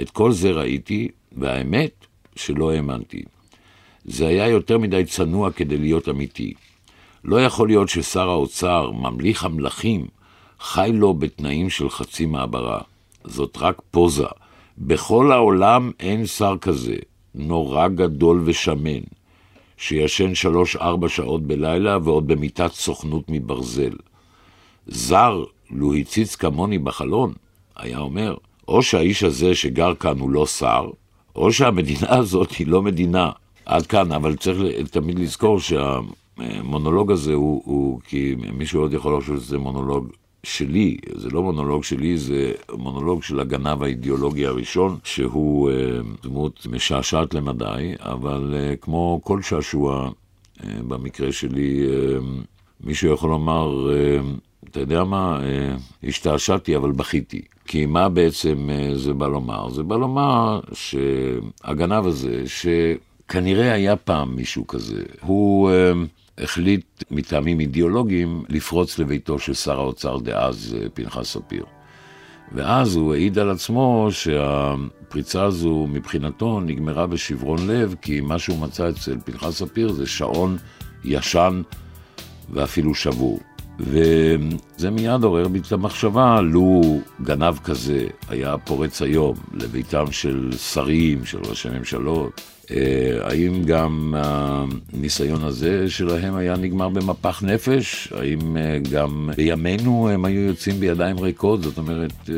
את כל זה ראיתי, והאמת שלא האמנתי. זה היה יותר מדי צנוע כדי להיות אמיתי. לא יכול להיות ששר האוצר, ממליך המלכים, חי לו בתנאים של חצי מעברה. זאת רק פוזה. בכל העולם אין שר כזה, נורא גדול ושמן, שישן שלוש-ארבע שעות בלילה ועוד במיטת סוכנות מברזל. זר, לו הציץ כמוני בחלון, היה אומר, או שהאיש הזה שגר כאן הוא לא שר, או שהמדינה <laughs> הזאת היא לא מדינה. עד כאן, אבל צריך תמיד לזכור שהמונולוג הזה הוא, הוא כי מישהו עוד יכול לחשוב שזה מונולוג שלי, זה לא מונולוג שלי, זה מונולוג של הגנב האידיאולוגי הראשון, שהוא uh, דמות משעשעת למדי, אבל uh, כמו כל שעשוע, uh, במקרה שלי, uh, מישהו יכול לומר, uh, אתה יודע מה, uh, השתעשעתי אבל בכיתי. כי מה בעצם uh, זה בא לומר? זה בא לומר שהגנב הזה, שכנראה היה פעם מישהו כזה, הוא... Uh, החליט מטעמים אידיאולוגיים לפרוץ לביתו של שר האוצר דאז, אה, פנחס ספיר. ואז הוא העיד על עצמו שהפריצה הזו מבחינתו נגמרה בשברון לב, כי מה שהוא מצא אצל פנחס ספיר זה שעון ישן ואפילו שבור. וזה מיד עורר בי את המחשבה, לו גנב כזה היה פורץ היום לביתם של שרים, של ראשי ממשלות, אה, האם גם הניסיון הזה שלהם היה נגמר במפח נפש? האם אה, גם בימינו הם היו יוצאים בידיים ריקות, זאת אומרת, אה,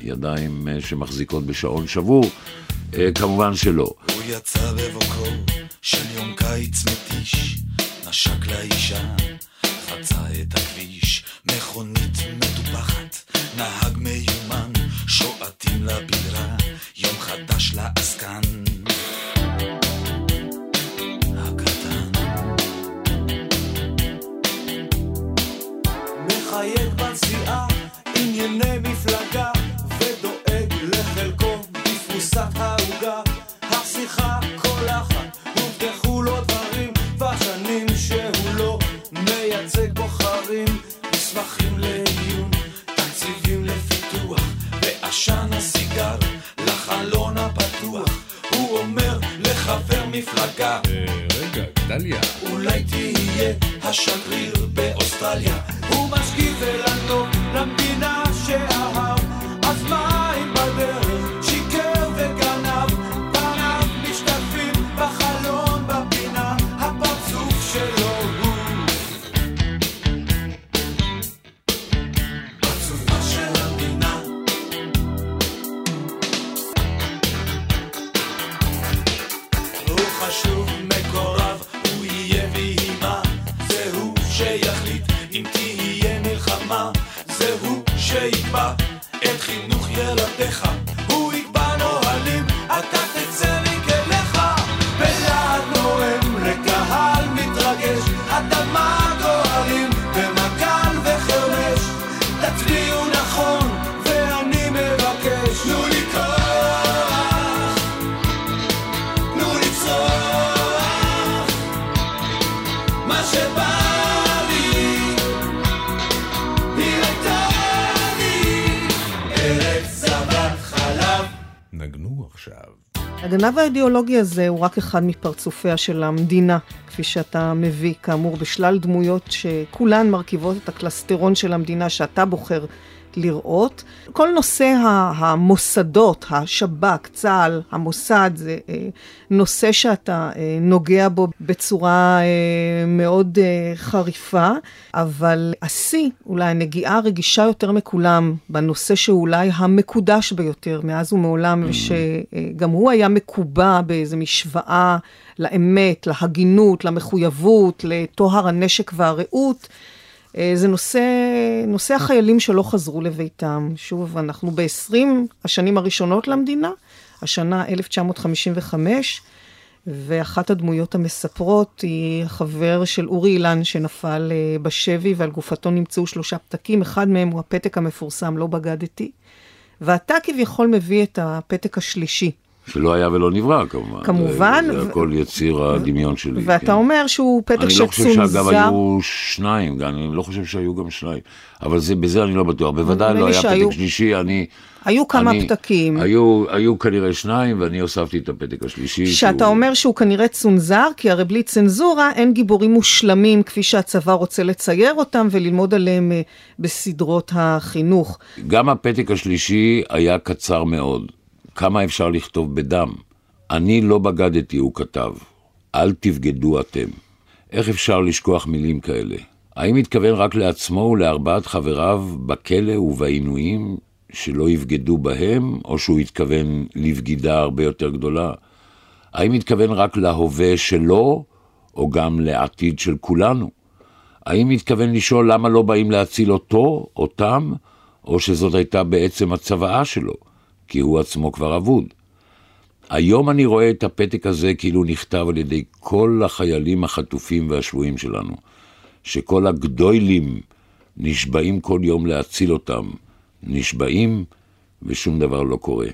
ידיים שמחזיקות בשעון שבור? כמובן שלא. הוא יצא בבוקרו של יום קיץ מתיש, נשק לאישה, חצה את הכביש, מכונית מטופחת, נהג מיומן, שועטים לבירה, יום חדש לעסקן. מחייג בנסיעה, ענייני מפלגה, ודואג לחלקו בפרוסת העוגה. מפלגה, אה, רגע, גדליה, אולי תהיה השגריר באוסטרליה. הוא משקיף הטוב למדינה שאהב, הגנב האידיאולוגי הזה הוא רק אחד מפרצופיה של המדינה, כפי שאתה מביא, כאמור, בשלל דמויות שכולן מרכיבות את הקלסטרון של המדינה שאתה בוחר לראות. כל נושא המוסדות, השב"כ, צה"ל, המוסד, זה אה, נושא שאתה אה, נוגע בו בצורה אה, מאוד חריפה, אבל השיא, אולי הנגיעה הרגישה יותר מכולם, בנושא שאולי המקודש ביותר מאז ומעולם, mm. ושגם הוא היה מקובע באיזו משוואה לאמת, להגינות, למחויבות, לטוהר הנשק והרעות. אה, זה נושא, נושא החיילים שלא חזרו לביתם. שוב, אנחנו ב-20 השנים הראשונות למדינה, השנה 1955, ואחת הדמויות המספרות היא חבר של אורי אילן שנפל אה, בשבי, ועל גופתו נמצאו שלושה פתקים, אחד מהם הוא הפתק המפורסם, לא בגדתי. ואתה כביכול מביא את הפתק השלישי. שלא היה ולא נברא כמובן. כמובן. זה, זה הכל יציר הדמיון שלי. ואתה כן. אומר שהוא פתק שצונזר. אני לא חושב שאגב היו שניים, אני לא חושב שהיו גם שניים. אבל זה, בזה אני לא בטוח. בוודאי לא היה שהיו... פתק שלישי, אני... היו כמה אני, פתקים. היו, היו כנראה שניים, ואני הוספתי את הפתק השלישי. שאתה שהוא... אומר שהוא כנראה צונזר, כי הרי בלי צנזורה אין גיבורים מושלמים כפי שהצבא רוצה לצייר אותם וללמוד עליהם אה, בסדרות החינוך. גם הפתק השלישי היה קצר מאוד. כמה אפשר לכתוב בדם? אני לא בגדתי, הוא כתב. אל תבגדו אתם. איך אפשר לשכוח מילים כאלה? האם התכוון רק לעצמו ולארבעת חבריו בכלא ובעינויים שלא יבגדו בהם, או שהוא התכוון לבגידה הרבה יותר גדולה? האם התכוון רק להווה שלו, או גם לעתיד של כולנו? האם התכוון לשאול למה לא באים להציל אותו, אותם, או שזאת הייתה בעצם הצוואה שלו? כי הוא עצמו כבר אבוד. היום אני רואה את הפתק הזה כאילו נכתב על ידי כל החיילים החטופים והשבויים שלנו, שכל הגדוילים נשבעים כל יום להציל אותם, נשבעים ושום דבר לא קורה.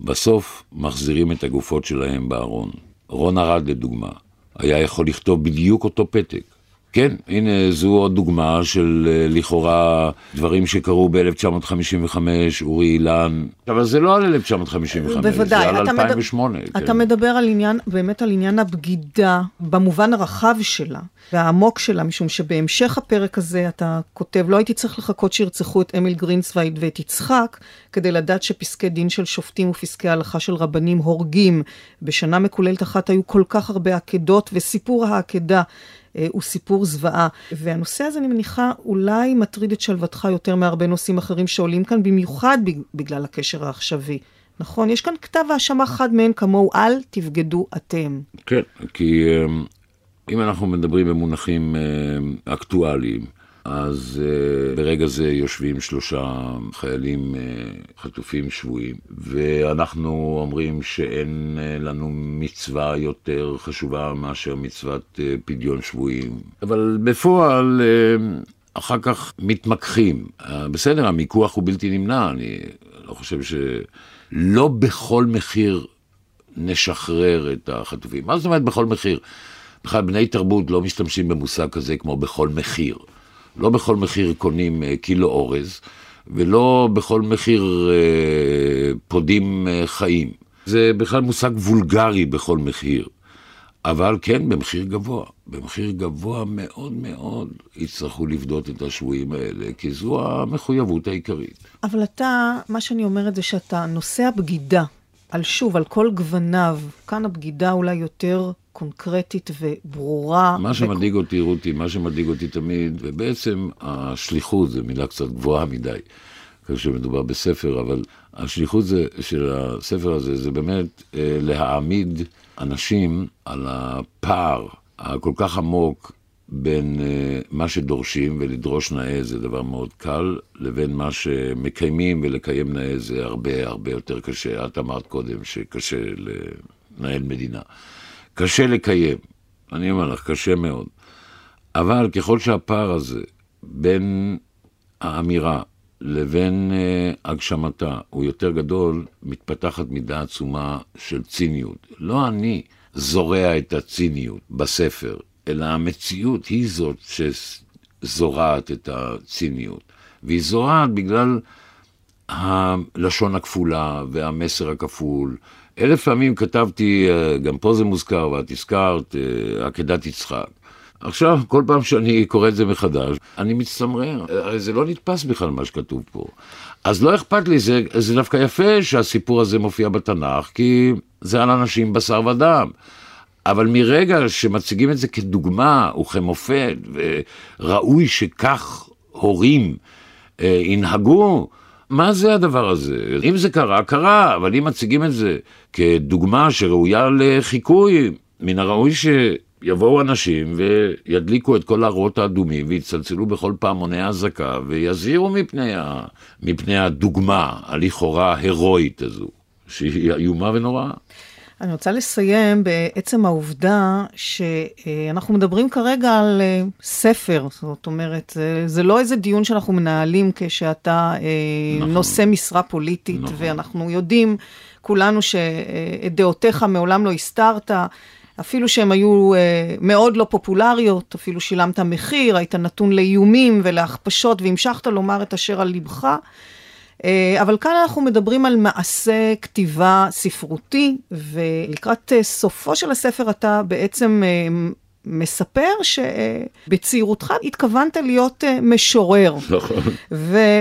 בסוף מחזירים את הגופות שלהם בארון. רון ארד לדוגמה, היה יכול לכתוב בדיוק אותו פתק. כן, הנה זו עוד דוגמה של אה, לכאורה דברים שקרו ב-1955, אורי אילן, אבל זה לא על 1955, בוודאי, זה על 2008. מד... כן. אתה מדבר על עניין, באמת על עניין הבגידה במובן הרחב שלה. והעמוק שלה, משום שבהמשך הפרק הזה אתה כותב, לא הייתי צריך לחכות שירצחו את אמיל גרינסווייד ואת יצחק, כדי לדעת שפסקי דין של שופטים ופסקי הלכה של רבנים הורגים. בשנה מקוללת אחת היו כל כך הרבה עקדות, וסיפור העקדה הוא סיפור זוועה. והנושא הזה, אני מניחה, אולי מטריד את שלוותך יותר מהרבה נושאים אחרים שעולים כאן, במיוחד בגלל הקשר העכשווי. נכון? יש כאן כתב האשמה חד מהן כמוהו, אל תבגדו אתם. כן, כי אה, אם אנחנו מדברים במונחים אה, אקטואליים, אז uh, ברגע זה יושבים שלושה חיילים uh, חטופים שבויים, ואנחנו אומרים שאין uh, לנו מצווה יותר חשובה מאשר מצוות uh, פדיון שבויים. אבל בפועל, uh, אחר כך מתמקחים. בסדר, המיקוח הוא בלתי נמנע, אני לא חושב ש... לא בכל מחיר נשחרר את החטופים. מה זאת אומרת בכל מחיר? בכלל בני תרבות לא משתמשים במושג כזה כמו בכל מחיר. לא בכל מחיר קונים אה, קילו אורז, ולא בכל מחיר אה, פודים אה, חיים. זה בכלל מושג וולגרי בכל מחיר. אבל כן, במחיר גבוה. במחיר גבוה מאוד מאוד יצטרכו לפדות את השבויים האלה, כי זו המחויבות העיקרית. אבל אתה, מה שאני אומרת זה שאתה נושא הבגידה, על שוב, על כל גווניו, כאן הבגידה אולי יותר קונקרטית וברורה. מה שמדאיג ו... אותי, רותי, מה שמדאיג אותי תמיד, ובעצם השליחות, זו מילה קצת גבוהה מדי, כשמדובר בספר, אבל השליחות זה, של הספר הזה זה באמת אה, להעמיד אנשים על הפער הכל כך עמוק בין אה, מה שדורשים ולדרוש נאה זה דבר מאוד קל, לבין מה שמקיימים ולקיים נאה זה הרבה הרבה יותר קשה. את אמרת קודם שקשה לנהל מדינה. קשה לקיים, אני אומר לך, קשה מאוד. אבל ככל שהפער הזה בין האמירה לבין uh, הגשמתה הוא יותר גדול, מתפתחת מידה עצומה של ציניות. לא אני זורע את הציניות בספר, אלא המציאות היא זאת שזורעת את הציניות. והיא זורעת בגלל הלשון הכפולה והמסר הכפול. אלף פעמים כתבתי, אה, גם פה זה מוזכר ואת הזכרת, אה, עקדת יצחק. עכשיו, כל פעם שאני קורא את זה מחדש, אני מצטמרר. הרי זה לא נתפס בכלל מה שכתוב פה. אז לא אכפת לי, זה, זה דווקא יפה שהסיפור הזה מופיע בתנ"ך, כי זה על אנשים בשר ודם. אבל מרגע שמציגים את זה כדוגמה וכמופת, וראוי שכך הורים אה, ינהגו, מה זה הדבר הזה? אם זה קרה, קרה, אבל אם מציגים את זה כדוגמה שראויה לחיקוי, מן הראוי שיבואו אנשים וידליקו את כל האורות האדומים ויצלצלו בכל פעמוני האזעקה ויזהירו מפני, ה... מפני הדוגמה הלכאורה הירואית הזו, שהיא איומה ונוראה. אני רוצה לסיים בעצם העובדה שאנחנו מדברים כרגע על אה, ספר, זאת אומרת, זה, לא איזה דיון שאנחנו מנהלים כשאתה אה, נכון. נושא משרה פוליטית, נכון. ואנחנו יודעים כולנו שאת דעותיך מעולם לא הסתרת. אפילו שהן היו אה, מאוד לא פופולריות, אפילו שילמת מחיר, היית נתון לאיומים ולהכפשות והמשכת לומר את אשר על לבך. אה, אבל כאן אנחנו מדברים על מעשה כתיבה ספרותי, ולקראת אה, סופו של הספר אתה בעצם אה, מספר שבצעירותך התכוונת להיות uh, משורר. נכון.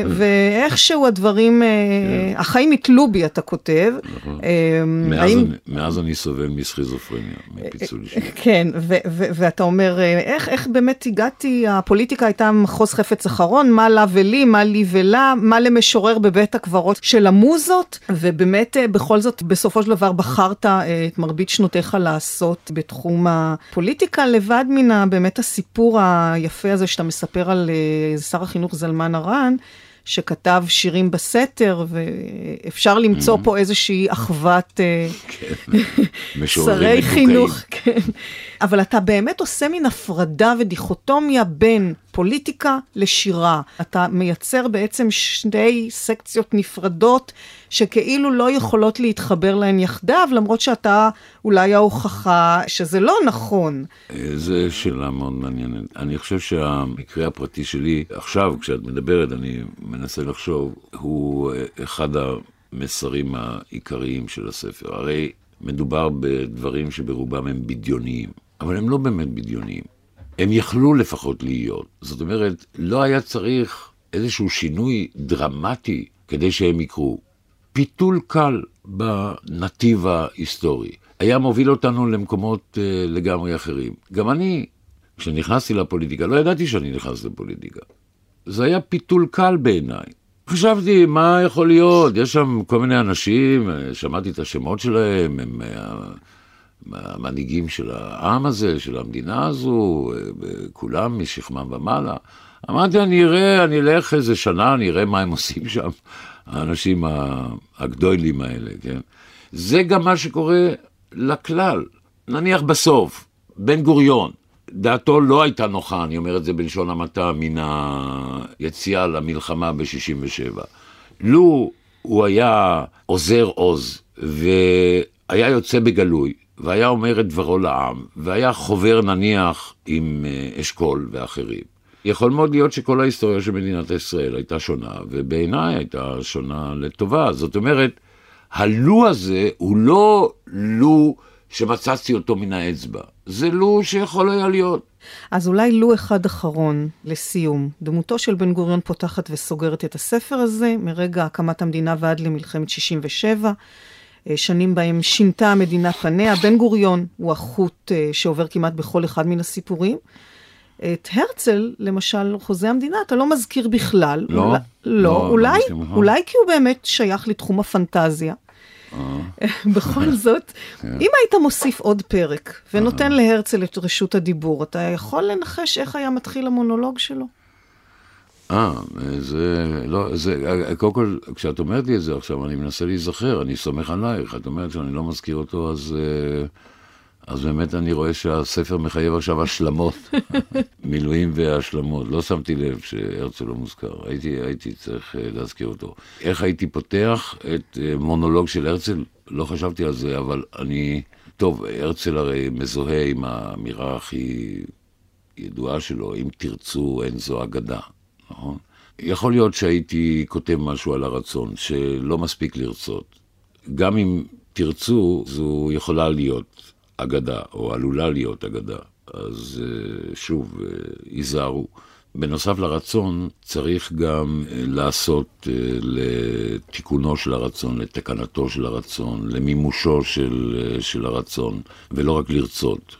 ואיכשהו הדברים, uh, החיים יתלו בי, אתה כותב. נכון. Uh, מאז, האם... אני, מאז אני סובל מסכיזופרניה, מפיצול אישי. כן, ואתה אומר, איך, איך באמת הגעתי, הפוליטיקה הייתה מחוז חפץ אחרון, מה לה ולי, מה לי ולה, מה למשורר בבית הקברות של המוזות, ובאמת, בכל זאת, בסופו של דבר בחרת את מרבית שנותיך לעשות בתחום הפוליטיקה. לבד מן באמת הסיפור היפה הזה שאתה מספר על uh, שר החינוך זלמן ארן, שכתב שירים בסתר, ואפשר למצוא mm-hmm. פה איזושהי אחוות אה, כן. שרי חינוך. כן. אבל אתה באמת עושה מין הפרדה ודיכוטומיה בין פוליטיקה לשירה. אתה מייצר בעצם שתי סקציות נפרדות שכאילו לא יכולות להתחבר להן יחדיו, למרות שאתה אולי ההוכחה שזה לא נכון. זו שאלה מאוד מעניינת. אני חושב שהמקרה הפרטי שלי, עכשיו כשאת מדברת, אני מנסה לחשוב, הוא אחד המסרים העיקריים של הספר. הרי מדובר בדברים שברובם הם בדיוניים. אבל הם לא באמת בדיוניים. הם יכלו לפחות להיות. זאת אומרת, לא היה צריך איזשהו שינוי דרמטי כדי שהם יקרו. פיתול קל בנתיב ההיסטורי היה מוביל אותנו למקומות uh, לגמרי אחרים. גם אני, כשנכנסתי לפוליטיקה, לא ידעתי שאני נכנס לפוליטיקה. זה היה פיתול קל בעיניי. חשבתי, מה יכול להיות? יש שם כל מיני אנשים, אה, שמעתי את השמות שלהם, הם... Uh, המנהיגים של העם הזה, של המדינה הזו, כולם משכמם ומעלה. אמרתי, אני אראה, אני אלך איזה שנה, אני אראה מה הם עושים שם, האנשים הגדולים האלה, כן? זה גם מה שקורה לכלל. נניח בסוף, בן גוריון, דעתו לא הייתה נוחה, אני אומר את זה בלשון המעטה, מן היציאה למלחמה ב-67. לו הוא היה עוזר עוז והיה יוצא בגלוי, והיה אומר את דברו לעם, והיה חובר נניח עם אה, אשכול ואחרים. יכול מאוד להיות שכל ההיסטוריה של מדינת ישראל הייתה שונה, ובעיניי הייתה שונה לטובה. זאת אומרת, הלו הזה הוא לא לו שמצאתי אותו מן האצבע, זה לו שיכול היה להיות. אז אולי לו אחד אחרון לסיום. דמותו של בן גוריון פותחת וסוגרת את הספר הזה, מרגע הקמת המדינה ועד למלחמת 67'. אה, שנים בהם שינתה המדינה פניה. בן גוריון הוא החוט אה, שעובר כמעט בכל אחד מן הסיפורים. את הרצל, למשל, חוזה המדינה, אתה לא מזכיר בכלל. לא? אולי, לא, לא אולי, לא אולי כי הוא באמת שייך לתחום הפנטזיה. אה. <laughs> בכל זאת, כן. אם היית מוסיף עוד פרק ונותן להרצל את רשות הדיבור, אתה יכול לנחש איך היה מתחיל המונולוג שלו? אה, זה, לא, זה, קודם כל, כשאת אומרת לי את זה עכשיו, אני מנסה להיזכר, אני סומך עלייך, את אומרת שאני לא מזכיר אותו, אז, אה, אז באמת אני רואה שהספר מחייב עכשיו השלמות, <laughs> מילואים והשלמות. לא שמתי לב שהרצל לא מוזכר, הייתי, הייתי צריך אה, להזכיר אותו. איך הייתי פותח את אה, מונולוג של הרצל? לא חשבתי על זה, אבל אני... טוב, הרצל הרי מזוהה עם האמירה הכי ידועה שלו, אם תרצו, אין זו אגדה. נכון? יכול להיות שהייתי כותב משהו על הרצון, שלא מספיק לרצות. גם אם תרצו, זו יכולה להיות אגדה, או עלולה להיות אגדה. אז אה, שוב, אה, היזהרו. בנוסף לרצון, צריך גם אה, לעשות לתיקונו של הרצון, לתקנתו של הרצון, למימושו של, של הרצון, ולא רק לרצות.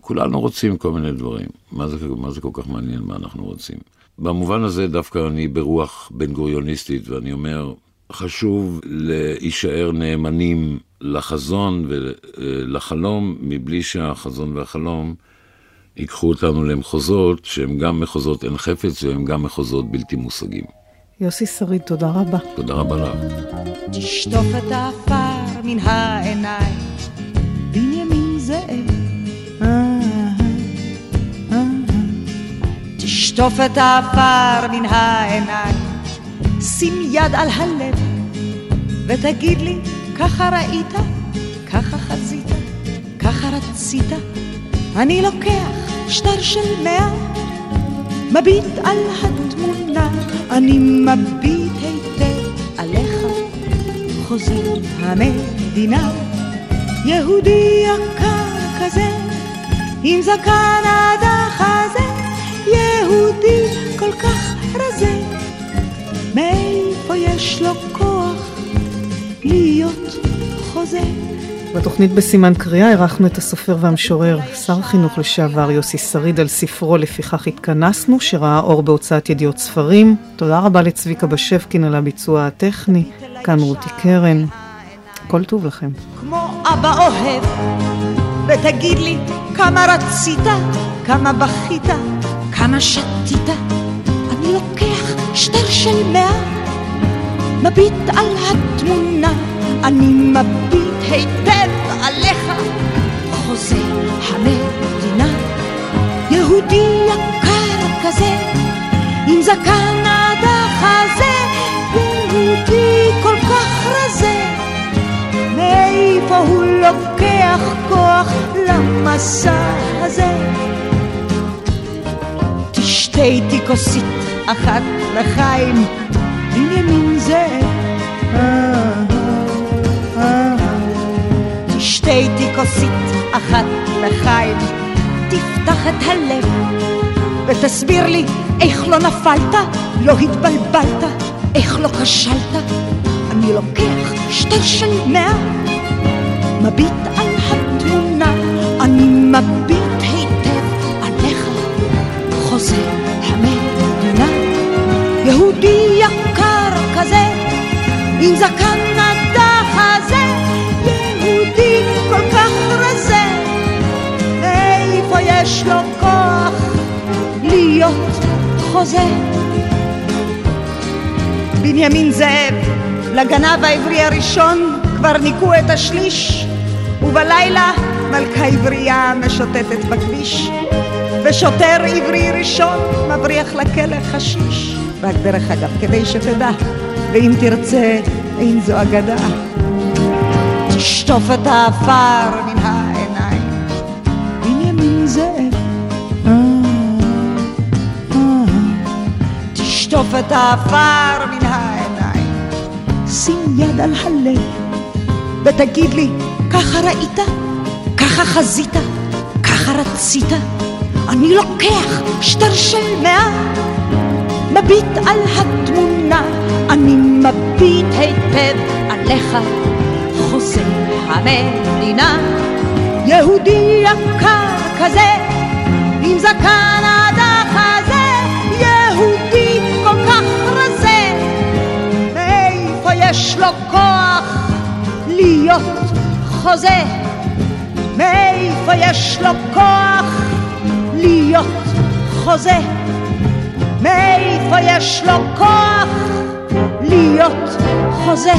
כולנו רוצים כל מיני דברים. מה זה, מה זה כל כך מעניין מה אנחנו רוצים? במובן הזה דווקא אני ברוח בן גוריוניסטית, ואני אומר, חשוב להישאר נאמנים לחזון ולחלום, מבלי שהחזון והחלום ייקחו אותנו למחוזות שהם גם מחוזות אין חפץ והם גם מחוזות בלתי מושגים. יוסי שריד, תודה רבה. תודה רבה לך. תשטוף את העפר מן העיניים, בנימין זאב. תשטוף את העפר מן העיניים, שים יד על הלב, ותגיד לי, ככה ראית, ככה חזית, ככה רצית, אני לוקח שטר של מאה, מביט על התמונה, אני מביט היטב עליך, חוזר המדינה, יהודי יקר כזה, עם זקן עד החזה, יהודי כל כך רזה, מאיפה יש לו כוח להיות חוזה? בתוכנית בסימן קריאה אירחנו את הסופר והמשורר, שר החינוך לשעבר יוסי שריד על ספרו "לפיכך התכנסנו", שראה אור בהוצאת ידיעות ספרים. תודה רבה לצביקה בשבקין על הביצוע הטכני, כאן רותי קרן. כל טוב לכם. כמו אבא אוהב, ותגיד לי כמה רצית, כמה בכית, כמה שתית. אני לוקח שטר של מאה, מביט על התמונה, אני מביט היטב עליך, חוזר המדינה, יהודי יקר כזה, עם זקן עד החזה, יהודי כל כך רזה, מאיפה הוא לוקח כוח למסע הזה? תשתה איתי כוסית אחת לחיים, אחת לחיים, תפתח את הלב ותסביר לי איך לא נפלת, לא התבלבלת, איך לא כשלת. אני לוקח שטר של מאה, מביט על בנימין זאב, לגנב העברי הראשון כבר ניקו את השליש, ובלילה מלכה עברייה משוטטת בכביש, ושוטר עברי ראשון מבריח לכלא חשיש. רק דרך אגב, כדי שתדע, ואם תרצה, אין זו אגדה. תשטוף את העפר מן העיניים, תשטוף את העפר מן העיניים, שים יד על הלב, ותגיד לי, ככה ראית? ככה חזית? ככה רצית? אני לוקח שטר של מאה, מביט על התמונה, אני מביט היטב עליך, חוזר המדינה, יהודי יקר כזה, עם זקן יש לו כוח להיות חוזה? מאיפה יש לו כוח להיות חוזה? מאיפה יש לו כוח להיות חוזה?